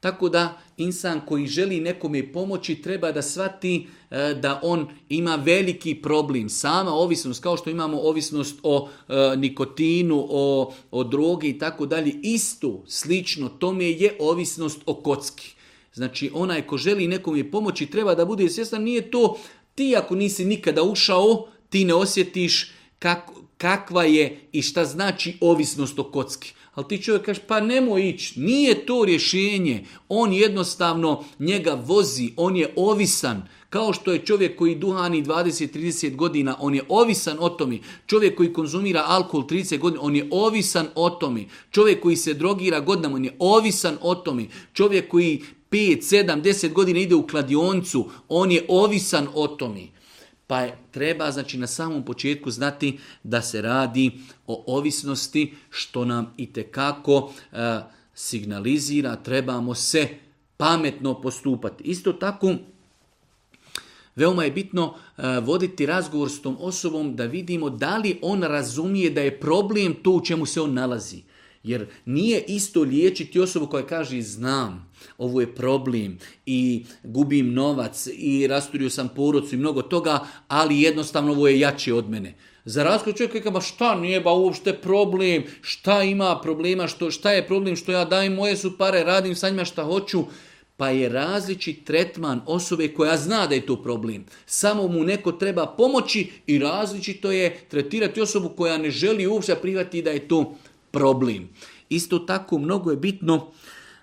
Tako da insan koji želi nekome pomoći treba da shvati e, da on ima veliki problem. Sama ovisnost, kao što imamo ovisnost o e, nikotinu, o, o drogi i tako dalje, isto, slično tome je ovisnost o kocki. Znači onaj ko želi nekom je pomoći treba da bude svjestan, nije to ti ako nisi nikada ušao, ti ne osjetiš kakva je i šta znači ovisnost o kocki. Ali ti čovjek kaže, pa nemoj ići, nije to rješenje. On jednostavno njega vozi, on je ovisan. Kao što je čovjek koji duhani 20-30 godina, on je ovisan o tome. Čovjek koji konzumira alkohol 30 godina, on je ovisan o tome. Čovjek koji se drogira godinama, on je ovisan o tome. Čovjek koji 5, 7, 10 godina ide u kladioncu, on je ovisan o tome. Pa je, treba znači na samom početku znati da se radi o ovisnosti što nam i tekako e, signalizira, trebamo se pametno postupati. Isto tako, Veoma je bitno e, voditi razgovor s tom osobom da vidimo da li on razumije da je problem to u čemu se on nalazi. Jer nije isto liječiti osobu koja kaže znam, ovo je problem i gubim novac i rasturio sam porodcu i mnogo toga, ali jednostavno ovo je jače od mene. Za razliku čovjek kaže, šta nije ba uopšte problem, šta ima problema, što, šta je problem, što ja dajem moje su pare, radim sa njima šta hoću, pa je različit tretman osobe koja zna da je to problem. Samo mu neko treba pomoći i različito je tretirati osobu koja ne želi uopšte prihvatiti da je to problem. Isto tako mnogo je bitno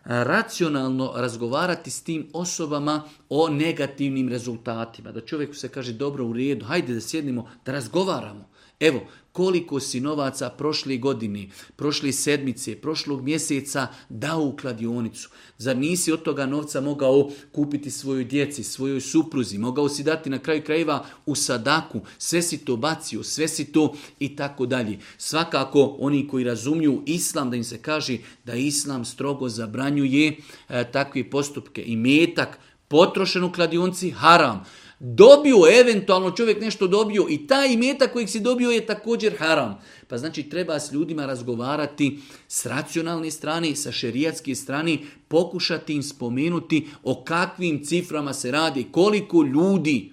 racionalno razgovarati s tim osobama o negativnim rezultatima. Da čovjeku se kaže dobro u redu, hajde da sjednemo, da razgovaramo. Evo, koliko si novaca prošle godine, prošle sedmice, prošlog mjeseca dao u kladionicu. Zar nisi od toga novca mogao kupiti svojoj djeci, svojoj supruzi, mogao si dati na kraju krajeva u sadaku, sve si to bacio, sve si to i tako dalje. Svakako oni koji razumiju islam, da im se kaže da islam strogo zabranjuje e, takve postupke i metak potrošen u kladionci haram dobio, eventualno čovjek nešto dobio i taj imeta kojeg si dobio je također haram. Pa znači treba s ljudima razgovarati s racionalne strane, sa šerijatske strane, pokušati im spomenuti o kakvim ciframa se radi, koliko ljudi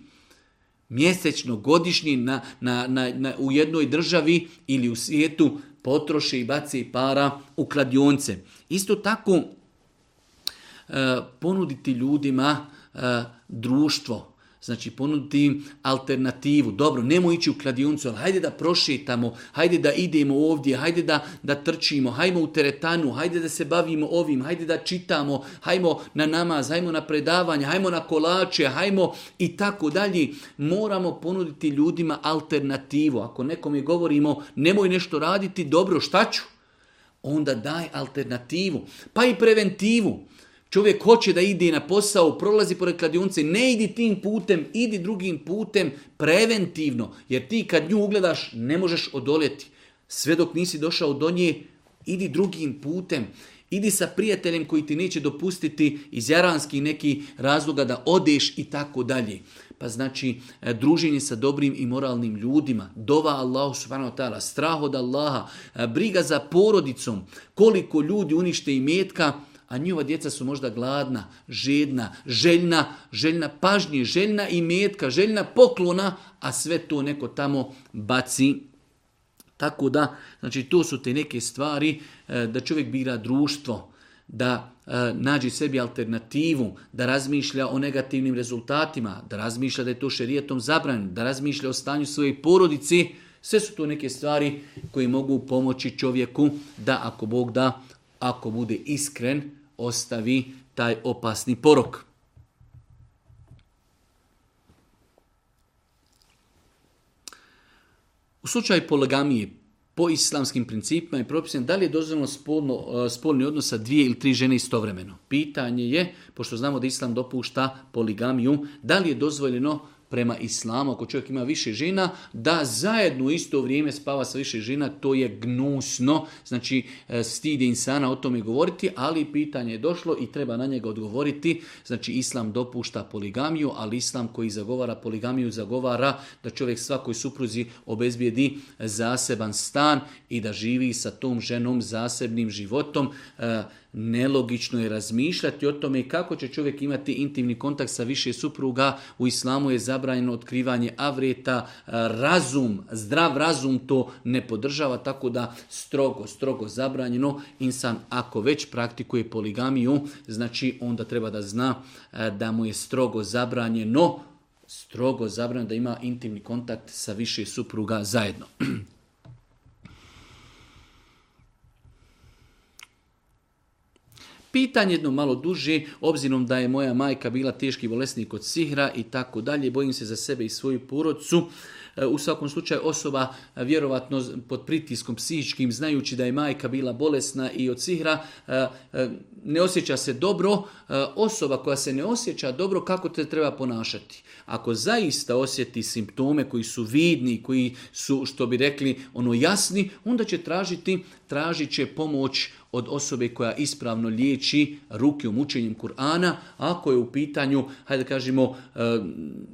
mjesečno, godišnji na, na, na, u jednoj državi ili u svijetu potroše i baci para u kladionce. Isto tako e, ponuditi ljudima e, društvo, Znači ponuditi alternativu. Dobro, nemoj ići u kladionicu, ali hajde da prošetamo, hajde da idemo ovdje, hajde da, da trčimo, hajmo u teretanu, hajde da se bavimo ovim, hajde da čitamo, hajmo na namaz, hajmo na predavanje, hajmo na kolače, hajmo i tako dalje. Moramo ponuditi ljudima alternativu. Ako je govorimo nemoj nešto raditi, dobro, šta ću? Onda daj alternativu, pa i preventivu. Čovjek hoće da ide na posao, prolazi pored kladionice ne idi tim putem, idi drugim putem, preventivno. Jer ti kad nju ugledaš, ne možeš odoljeti. Sve dok nisi došao do nje, idi drugim putem. Idi sa prijateljem koji ti neće dopustiti iz jaranskih neki razloga da odeš i tako dalje. Pa znači e, druženje sa dobrim i moralnim ljudima, dova Allahu subhanahu wa strah od Allaha, e, briga za porodicom, koliko ljudi unište i metka, a njihova djeca su možda gladna, žedna, željna, željna pažnje, željna i metka, željna poklona, a sve to neko tamo baci. Tako da, znači to su te neke stvari e, da čovjek bira društvo, da e, nađi sebi alternativu, da razmišlja o negativnim rezultatima, da razmišlja da je to šerijetom zabranjeno, da razmišlja o stanju svoje porodici, sve su to neke stvari koje mogu pomoći čovjeku da ako Bog da, ako bude iskren, ostavi taj opasni porok. U slučaju poligamije po islamskim principima i propisima, da li je dozvoljeno spolno, e, spolni odnos sa dvije ili tri žene istovremeno? Pitanje je, pošto znamo da islam dopušta poligamiju, da li je dozvoljeno prema islamu, ako čovjek ima više žena, da zajedno isto vrijeme spava sa više žena, to je gnusno. Znači, e, stidi insana o tome govoriti, ali pitanje je došlo i treba na njega odgovoriti. Znači, islam dopušta poligamiju, ali islam koji zagovara poligamiju zagovara da čovjek svakoj supruzi obezbijedi zaseban stan i da živi sa tom ženom zasebnim životom. E, nelogično je razmišljati o tome kako će čovjek imati intimni kontakt sa više supruga. U islamu je zabranjeno otkrivanje avreta. Razum, zdrav razum to ne podržava, tako da strogo, strogo zabranjeno. Insan ako već praktikuje poligamiju, znači onda treba da zna e, da mu je strogo zabranjeno strogo zabranjeno da ima intimni kontakt sa više supruga zajedno. Pitanje jedno malo duže, obzirom da je moja majka bila teški bolesnik od sihra i tako dalje, bojim se za sebe i svoju porodcu. E, u svakom slučaju osoba e, vjerovatno pod pritiskom psihičkim, znajući da je majka bila bolesna i od sihra, e, ne osjeća se dobro. Osoba koja se ne osjeća dobro, kako te treba ponašati? Ako zaista osjeti simptome koji su vidni, koji su, što bi rekli, ono jasni, onda će tražiti, tražit će pomoć od osobe koja ispravno liječi rukom učenjem Kur'ana, ako je u pitanju, hajde kažemo, e,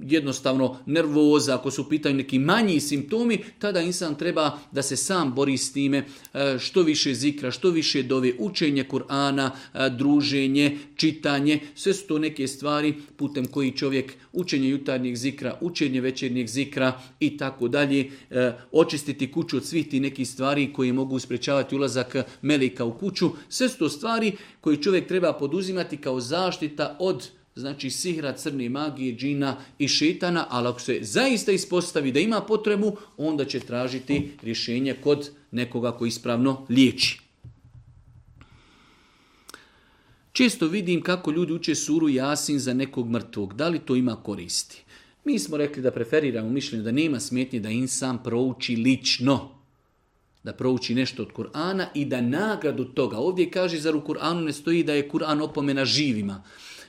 jednostavno nervoza, ako su u pitanju neki manji simptomi, tada insan treba da se sam bori s time e, što više zikra, što više dove, učenje Kur'ana, e, druženje, čitanje, sve su to neke stvari putem koji čovjek učenje jutarnjeg zikra, učenje večernjeg zikra i tako dalje, očistiti kuću od svih ti nekih stvari koji mogu sprečavati ulazak melika u kuću, kuću, sve su to stvari koje čovjek treba poduzimati kao zaštita od znači sihra, crne magije, džina i šetana, ali ako se zaista ispostavi da ima potrebu, onda će tražiti rješenje kod nekoga koji ispravno liječi. Često vidim kako ljudi uče suru jasin za nekog mrtvog. Da li to ima koristi? Mi smo rekli da preferiramo mišljenje da nema smetnje da sam prouči lično da prouči nešto od Kur'ana i da nagradu toga, ovdje kaže zar u Kur'anu ne stoji da je Kur'an opomena živima.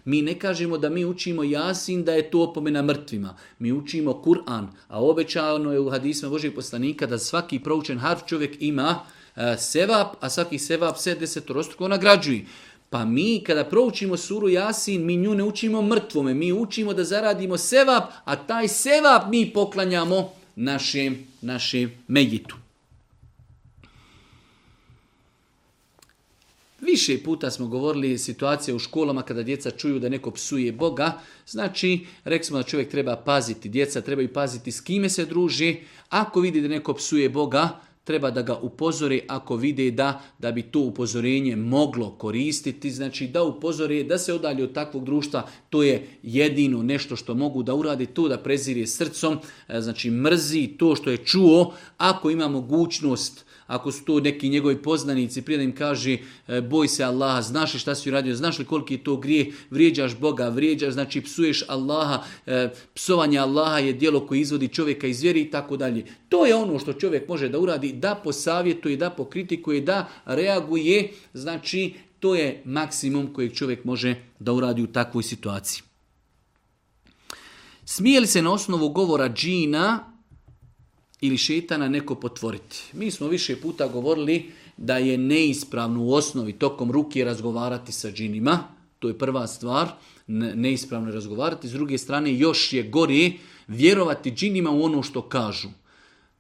Mi ne kažemo da mi učimo Jasin da je to opomena mrtvima. Mi učimo Kur'an, a obećano je u hadisma Božeg poslanika da svaki proučen harf čovjek ima e, sevap, a svaki sevap se desetorostruko nagrađuje. Pa mi kada proučimo suru Jasin, mi nju ne učimo mrtvome, mi učimo da zaradimo sevap, a taj sevap mi poklanjamo našem, našem mejitu. Više puta smo govorili situacije u školama kada djeca čuju da neko psuje Boga. Znači, rekli smo da čovjek treba paziti. Djeca trebaju paziti s kime se druži. Ako vidi da neko psuje Boga, treba da ga upozori ako vide da, da bi to upozorenje moglo koristiti, znači da upozori da se odalje od takvog društva, to je jedino nešto što mogu da uradi, to da prezirje srcom, e, znači mrzi to što je čuo, ako ima mogućnost ako su to neki njegovi poznanici, prije da im kaže e, boj se Allaha, znaš li šta si uradio, znaš li koliki je to grijeh, vrijeđaš Boga, vrijeđaš, znači psuješ Allaha, e, psovanje Allaha je djelo koje izvodi čovjeka iz vjeri i tako dalje. To je ono što čovjek može da uradi, da posavjetuje, da pokritikuje, da reaguje, znači to je maksimum kojeg čovjek može da uradi u takvoj situaciji. Smije li se na osnovu govora džina ili šetana neko potvoriti. Mi smo više puta govorili da je neispravno u osnovi tokom ruke razgovarati sa džinima. To je prva stvar, neispravno je razgovarati. S druge strane, još je gori vjerovati džinima u ono što kažu.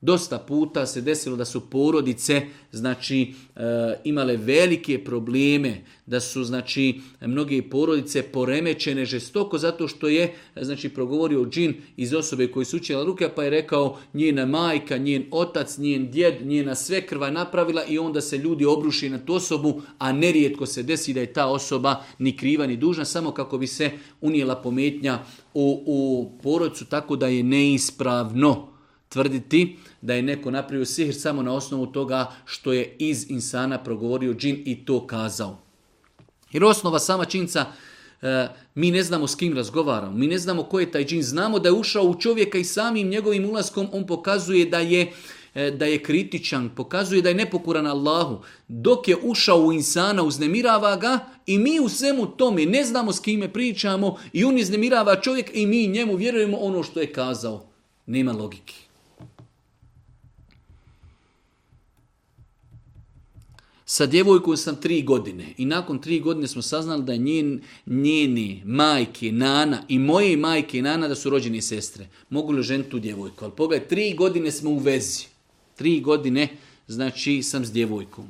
Dosta puta se desilo da su porodice znači e, imale velike probleme, da su znači mnoge porodice poremećene žestoko zato što je znači progovorio džin iz osobe koji su učila ruke pa je rekao njena majka, njen otac, njen djed, njena sve krva napravila i onda se ljudi obruši na tu osobu, a nerijetko se desi da je ta osoba ni kriva ni dužna samo kako bi se unijela pometnja u, u porodicu tako da je neispravno tvrditi da je neko napravio sihr samo na osnovu toga što je iz insana progovorio džin i to kazao. Jer osnova sama činca, e, mi ne znamo s kim razgovaramo, mi ne znamo ko je taj džin, znamo da je ušao u čovjeka i samim njegovim ulaskom on pokazuje da je e, da je kritičan, pokazuje da je nepokuran Allahu. Dok je ušao u insana, uznemirava ga i mi u svemu tome ne znamo s kime pričamo i on iznemirava čovjek i mi njemu vjerujemo ono što je kazao. Nema logike. sa djevojkom sam tri godine i nakon tri godine smo saznali da je njen, njeni majke, nana i moje majke i nana da su rođene sestre. Mogu li ženiti tu djevojku? Ali pogledaj, tri godine smo u vezi. Tri godine, znači sam s djevojkom.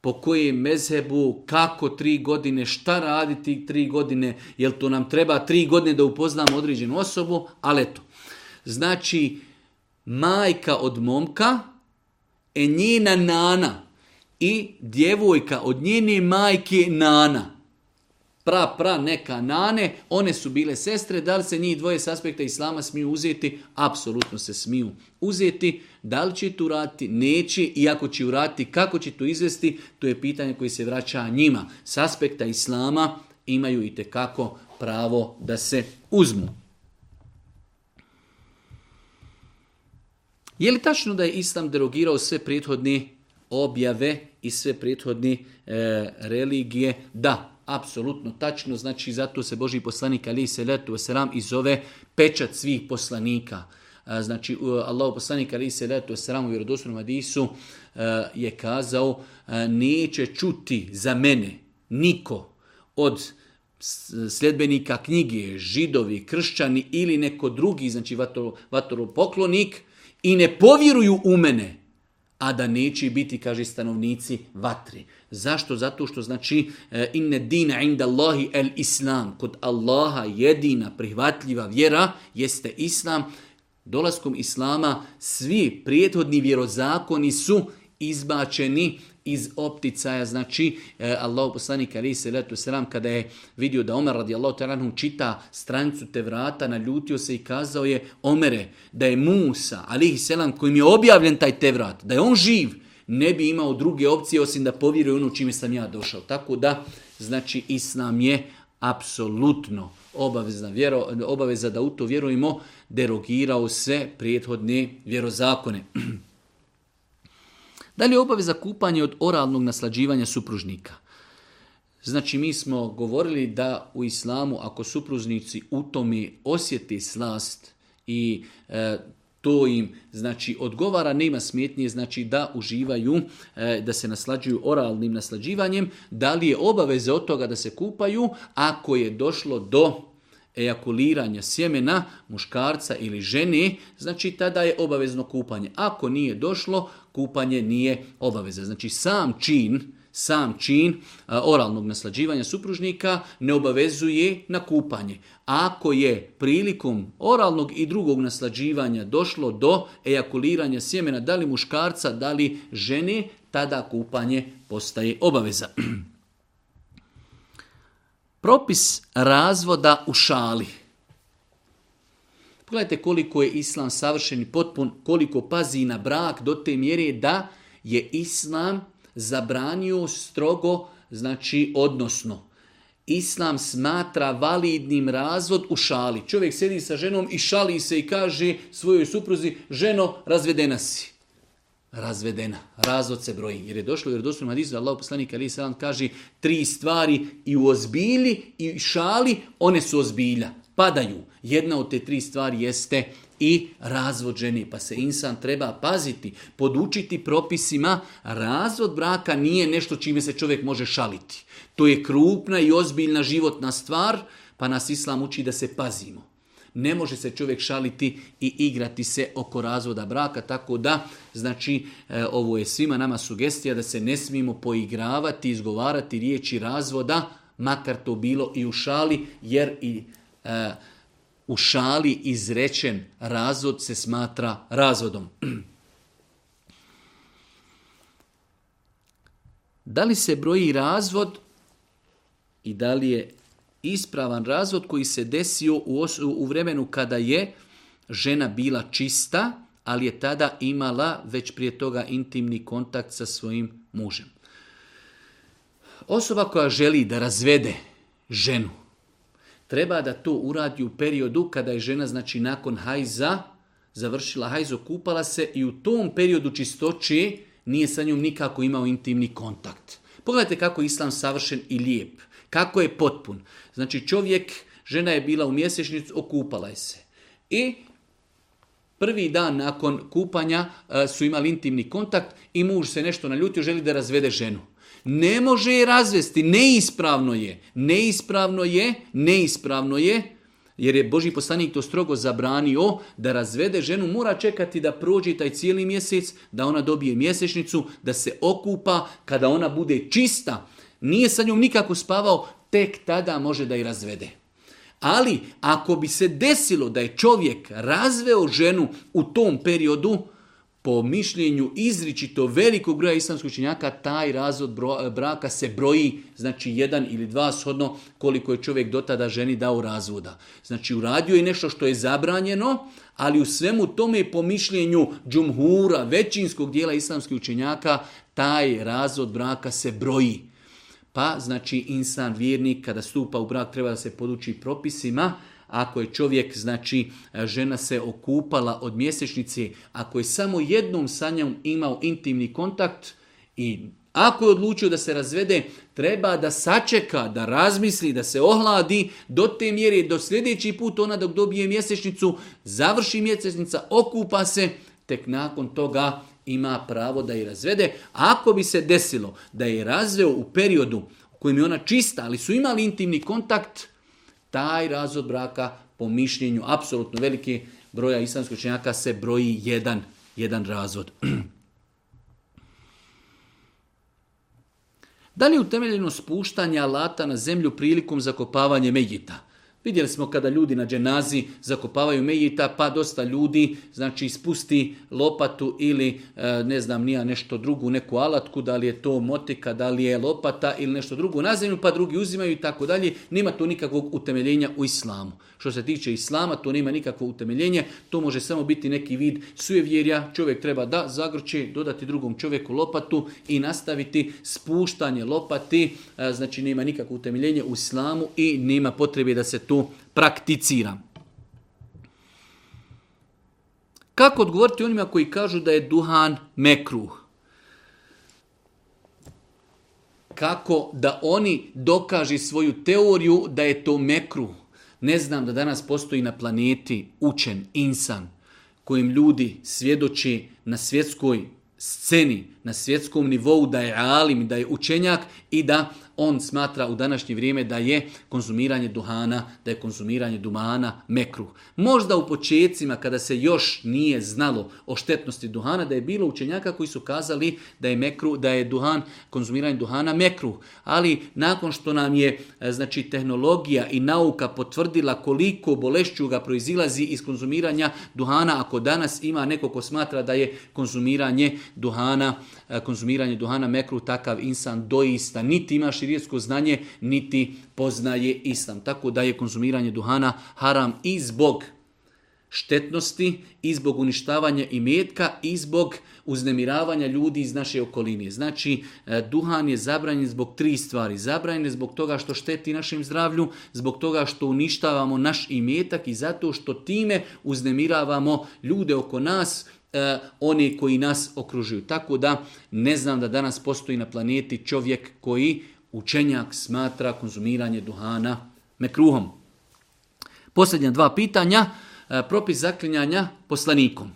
Po kojem mezebu, kako tri godine, šta raditi tri godine, jel to nam treba tri godine da upoznamo određenu osobu, ali eto. Znači, majka od momka, e njena nana, i djevojka od njene majke Nana. Pra, pra, neka nane, one su bile sestre, da li se njih dvoje s aspekta islama smiju uzeti? Apsolutno se smiju uzeti. Da li će tu raditi? Neće. I ako će urati kako će to izvesti? To je pitanje koje se vraća njima. S aspekta islama imaju i kako pravo da se uzmu. Je li tačno da je Islam derogirao sve prethodne objave i sve prethodne e, religije. Da, apsolutno tačno, znači zato se Boži poslanik ali se letu selam i zove pečat svih poslanika. E, znači, Allah poslanik ali se letu selam u vjerodostojnom Adisu e, je kazao e, neće čuti za mene niko od sljedbenika knjige, židovi, kršćani ili neko drugi, znači vatoru, poklonik i ne povjeruju u mene a da neće biti, kaže, stanovnici vatri. Zašto? Zato što znači e, inne dina inda Allahi el islam. Kod Allaha jedina prihvatljiva vjera jeste islam. Dolaskom islama svi prijethodni vjerozakoni su izbačeni iz opticaja. Znači, e, Allah poslanik ali se letu selam kada je vidio da Omer radijallahu ta'ala čita stranicu te vrata, naljutio se i kazao je Omere da je Musa Ali, selam kojim je objavljen taj te da je on živ, ne bi imao druge opcije osim da povjeruje ono čime sam ja došao. Tako da, znači, Islam je apsolutno obavezna vjero, obaveza da u to vjerujemo derogirao se prethodne vjerozakone. Da li je obaveza kupanje od oralnog naslađivanja supružnika? Znači mi smo govorili da u islamu ako supružnici u tome osjeti slast i e, to im znači odgovara, nema smetnje znači da uživaju, e, da se naslađuju oralnim naslađivanjem, da li je obaveza od toga da se kupaju ako je došlo do ejakuliranja sjemena muškarca ili žene, znači tada je obavezno kupanje. Ako nije došlo, kupanje nije obaveza. Znači sam čin, sam čin e, oralnog naslađivanja supružnika ne obavezuje na kupanje. Ako je prilikom oralnog i drugog naslađivanja došlo do ejakuliranja sjemena da li muškarca, da li žene, tada kupanje postaje obaveza. Propis razvoda u šali. Pogledajte koliko je islam savršen i potpun, koliko pazi na brak do te mjere da je islam zabranio strogo, znači odnosno. Islam smatra validnim razvod u šali. Čovjek sedi sa ženom i šali se i kaže svojoj supruzi, ženo, razvedena si razvedena. Razvod se broji. Jer je došlo u vjerodostojnom hadisu da Allah poslanik ali kaže tri stvari i u ozbilji i šali, one su ozbilja. Padaju. Jedna od te tri stvari jeste i razvod Pa se insan treba paziti, podučiti propisima. Razvod braka nije nešto čime se čovjek može šaliti. To je krupna i ozbiljna životna stvar, pa nas Islam uči da se pazimo ne može se čovjek šaliti i igrati se oko razvoda braka, tako da, znači, e, ovo je svima nama sugestija da se ne smijemo poigravati, izgovarati riječi razvoda, makar to bilo i u šali, jer i e, u šali izrečen razvod se smatra razvodom. Da li se broji razvod i da li je ispravan razvod koji se desio u, u vremenu kada je žena bila čista, ali je tada imala već prije toga intimni kontakt sa svojim mužem. Osoba koja želi da razvede ženu, treba da to uradi u periodu kada je žena, znači nakon hajza, završila hajzo, kupala se i u tom periodu čistoće nije sa njom nikako imao intimni kontakt. Pogledajte kako je islam savršen i lijep. Kako je potpun? Znači čovjek, žena je bila u mjesečnicu, okupala je se. I prvi dan nakon kupanja e, su imali intimni kontakt i muž se nešto naljutio, želi da razvede ženu. Ne može je razvesti, neispravno je, neispravno je, neispravno je, jer je Boži poslanik to strogo zabranio da razvede ženu, mora čekati da prođe taj cijeli mjesec, da ona dobije mjesečnicu, da se okupa, kada ona bude čista, nije sa njom nikako spavao, tek tada može da i razvede. Ali ako bi se desilo da je čovjek razveo ženu u tom periodu, po mišljenju izričito velikog broja islamskih učenjaka, taj razvod braka se broji, znači jedan ili dva shodno koliko je čovjek do tada ženi dao razvoda. Znači uradio je nešto što je zabranjeno, ali u svemu tome po mišljenju džumhura, većinskog dijela islamskih učenjaka, taj razvod braka se broji. Pa znači insan vjernik kada stupa u brak treba da se poduči propisima, ako je čovjek, znači žena se okupala od mjesečnice, ako je samo jednom sa imao intimni kontakt i ako je odlučio da se razvede, treba da sačeka, da razmisli, da se ohladi do te mjere, do sljedeći put ona dok dobije mjesečnicu, završi mjesečnica, okupa se, tek nakon toga ima pravo da je razvede. Ako bi se desilo da je razveo u periodu u kojem je ona čista, ali su imali intimni kontakt, taj razvod braka po mišljenju apsolutno veliki broja islamskoj činjaka, se broji jedan, jedan razvod. Da li je utemeljeno spuštanje alata na zemlju prilikom zakopavanja medjita? Vidjeli smo kada ljudi na dženazi zakopavaju mejita, pa dosta ljudi znači ispusti lopatu ili e, ne znam nija nešto drugu, neku alatku, da li je to motika, da li je lopata ili nešto drugo na zemlju, pa drugi uzimaju i tako dalje. Nema tu nikakvog utemeljenja u islamu. Što se tiče islama, to nema nikakvo utemeljenje, to može samo biti neki vid sujevjerja, čovjek treba da zagrči, dodati drugom čovjeku lopatu i nastaviti spuštanje lopati, e, znači nema nikakvo utemeljenje u islamu i nema potrebe da se to prakticira. Kako odgovoriti onima koji kažu da je duhan mekruh? Kako da oni dokaži svoju teoriju da je to mekruh? Ne znam da danas postoji na planeti učen insan kojim ljudi svjedoči na svjetskoj sceni, na svjetskom nivou da je alim, da je učenjak i da on smatra u današnje vrijeme da je konzumiranje duhana, da je konzumiranje dumana mekruh. Možda u početcima, kada se još nije znalo o štetnosti duhana, da je bilo učenjaka koji su kazali da je mekru, da je duhan, konzumiranje duhana mekruh. Ali nakon što nam je e, znači tehnologija i nauka potvrdila koliko bolešću ga proizilazi iz konzumiranja duhana, ako danas ima neko ko smatra da je konzumiranje duhana E, konzumiranje duhana mekru, takav insan doista niti ima širijetsko znanje, niti poznaje islam. Tako da je konzumiranje duhana haram i zbog štetnosti, i zbog uništavanja imetka, i zbog uznemiravanja ljudi iz naše okoline. Znači, e, duhan je zabranjen zbog tri stvari. Zabranjen je zbog toga što šteti našem zdravlju, zbog toga što uništavamo naš imetak i zato što time uznemiravamo ljude oko nas, E, oni koji nas okružuju. Tako da ne znam da danas postoji na planeti čovjek koji učenjak smatra konzumiranje duhana mekruhom. Posljednja dva pitanja. E, propis zaklinjanja poslanikom.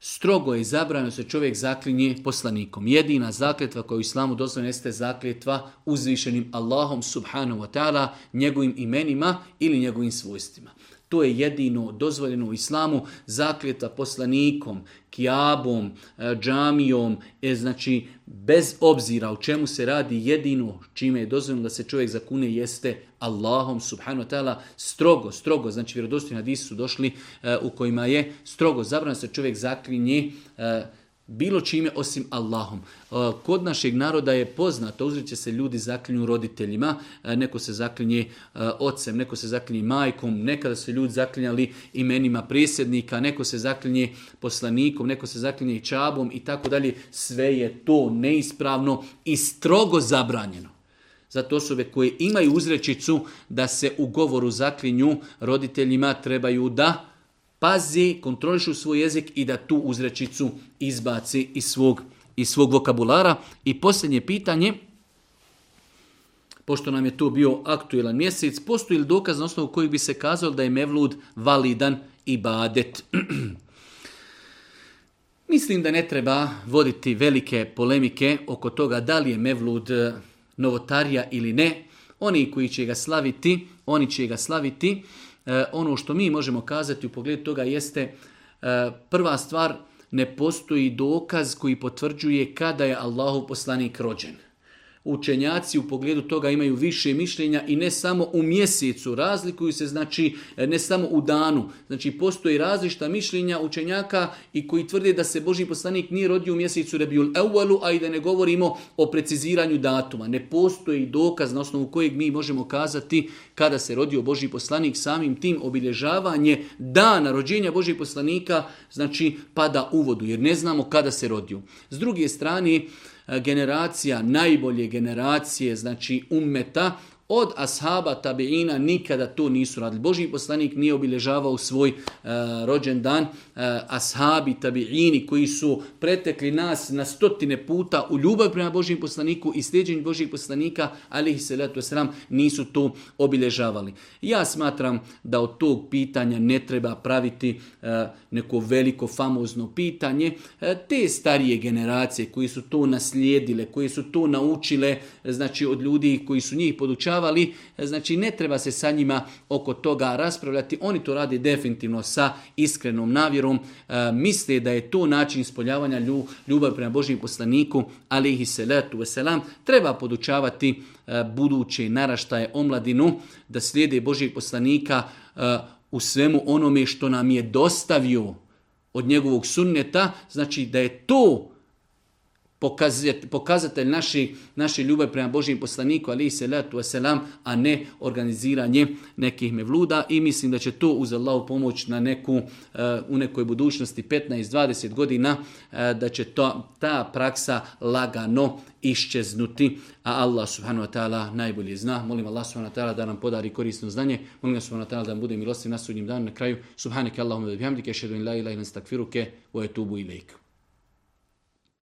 Strogo je zabranjeno se čovjek zaklinje poslanikom. Jedina zakletva koja u islamu dozvoljena jeste zakljetva uzvišenim Allahom subhanahu wa ta'ala, njegovim imenima ili njegovim svojstvima. To je jedino dozvoljeno u islamu, zakljeta poslanikom, kijabom, e, džamijom, e, znači bez obzira u čemu se radi, jedino čime je dozvoljeno da se čovjek zakune jeste Allahom subhanu ta'ala strogo, strogo, znači vjerodostojni hadisi su došli e, u kojima je strogo zabrano se čovjek zaklinje bilo čime osim Allahom. E, kod našeg naroda je poznato, uzreće se ljudi zaklinju roditeljima, e, neko se zaklinje e, ocem, neko se zaklinje majkom, nekada su ljudi zaklinjali imenima predsjednika, neko se zaklinje poslanikom, neko se zaklinje čabom i tako dalje. Sve je to neispravno i strogo zabranjeno. Zato osobe koje imaju uzrečicu da se u govoru zaklinju roditeljima trebaju da pazi, kontrolišu svoj jezik i da tu uzrečicu izbaci iz svog, iz svog vokabulara. I posljednje pitanje, pošto nam je to bio aktuelan mjesec, postoji li dokaz na osnovu kojeg bi se kazalo da je Mevlud validan i badet? Mislim da ne treba voditi velike polemike oko toga da li je Mevlud eh, novotarija ili ne. Oni koji će ga slaviti, oni će ga slaviti E, ono što mi možemo kazati u pogledu toga jeste e, prva stvar, ne postoji dokaz koji potvrđuje kada je Allahov poslanik rođen učenjaci u pogledu toga imaju više mišljenja i ne samo u mjesecu, razlikuju se znači e, ne samo u danu. Znači postoji različita mišljenja učenjaka i koji tvrde da se Boži poslanik nije rodio u mjesecu Rebiul Eualu, a i da ne govorimo o preciziranju datuma. Ne postoji dokaz na osnovu kojeg mi možemo kazati kada se rodio Boži poslanik, samim tim obilježavanje dana rođenja Božih poslanika znači pada u vodu, jer ne znamo kada se rodio. S druge strane, generacija, najbolje generacije, znači ummeta, od ashaba tabeina nikada to nisu radili. Božji poslanik nije obilježavao svoj rođen rođendan. E, ashabi tabeini koji su pretekli nas na stotine puta u ljubav prema Božjem poslaniku i sljeđenju Božjih poslanika, ali ih se leto sram, nisu to obilježavali. Ja smatram da od tog pitanja ne treba praviti e, neko veliko famozno pitanje. E, te starije generacije koji su to naslijedile, koji su to naučile znači od ljudi koji su njih podučavali, E, znači ne treba se sa njima oko toga raspravljati. Oni to radi definitivno sa iskrenom navjerom. E, misle da je to način ispoljavanja ljubav prema Božim poslaniku, alihi salatu veselam. Treba podučavati e, buduće naraštaje omladinu da slijede Božih poslanika e, u svemu onome što nam je dostavio od njegovog sunneta, znači da je to pokazatelj naši, naše ljube prema Božijem poslaniku, ali i selatu selam, a ne organiziranje nekih mevluda i mislim da će to uz Allahu pomoć na neku, e, u nekoj budućnosti 15-20 godina e, da će to, ta praksa lagano iščeznuti, a Allah subhanahu wa ta'ala najbolje zna. Molim Allah subhanahu wa ta'ala da nam podari korisno znanje, molim Allah subhanahu wa ta'ala da nam bude milostiv na sudnjem danu na kraju. Subhaneke Allahumma da bihamdike, šedun la ilaha ilan stakfiruke, wa etubu ilaikum.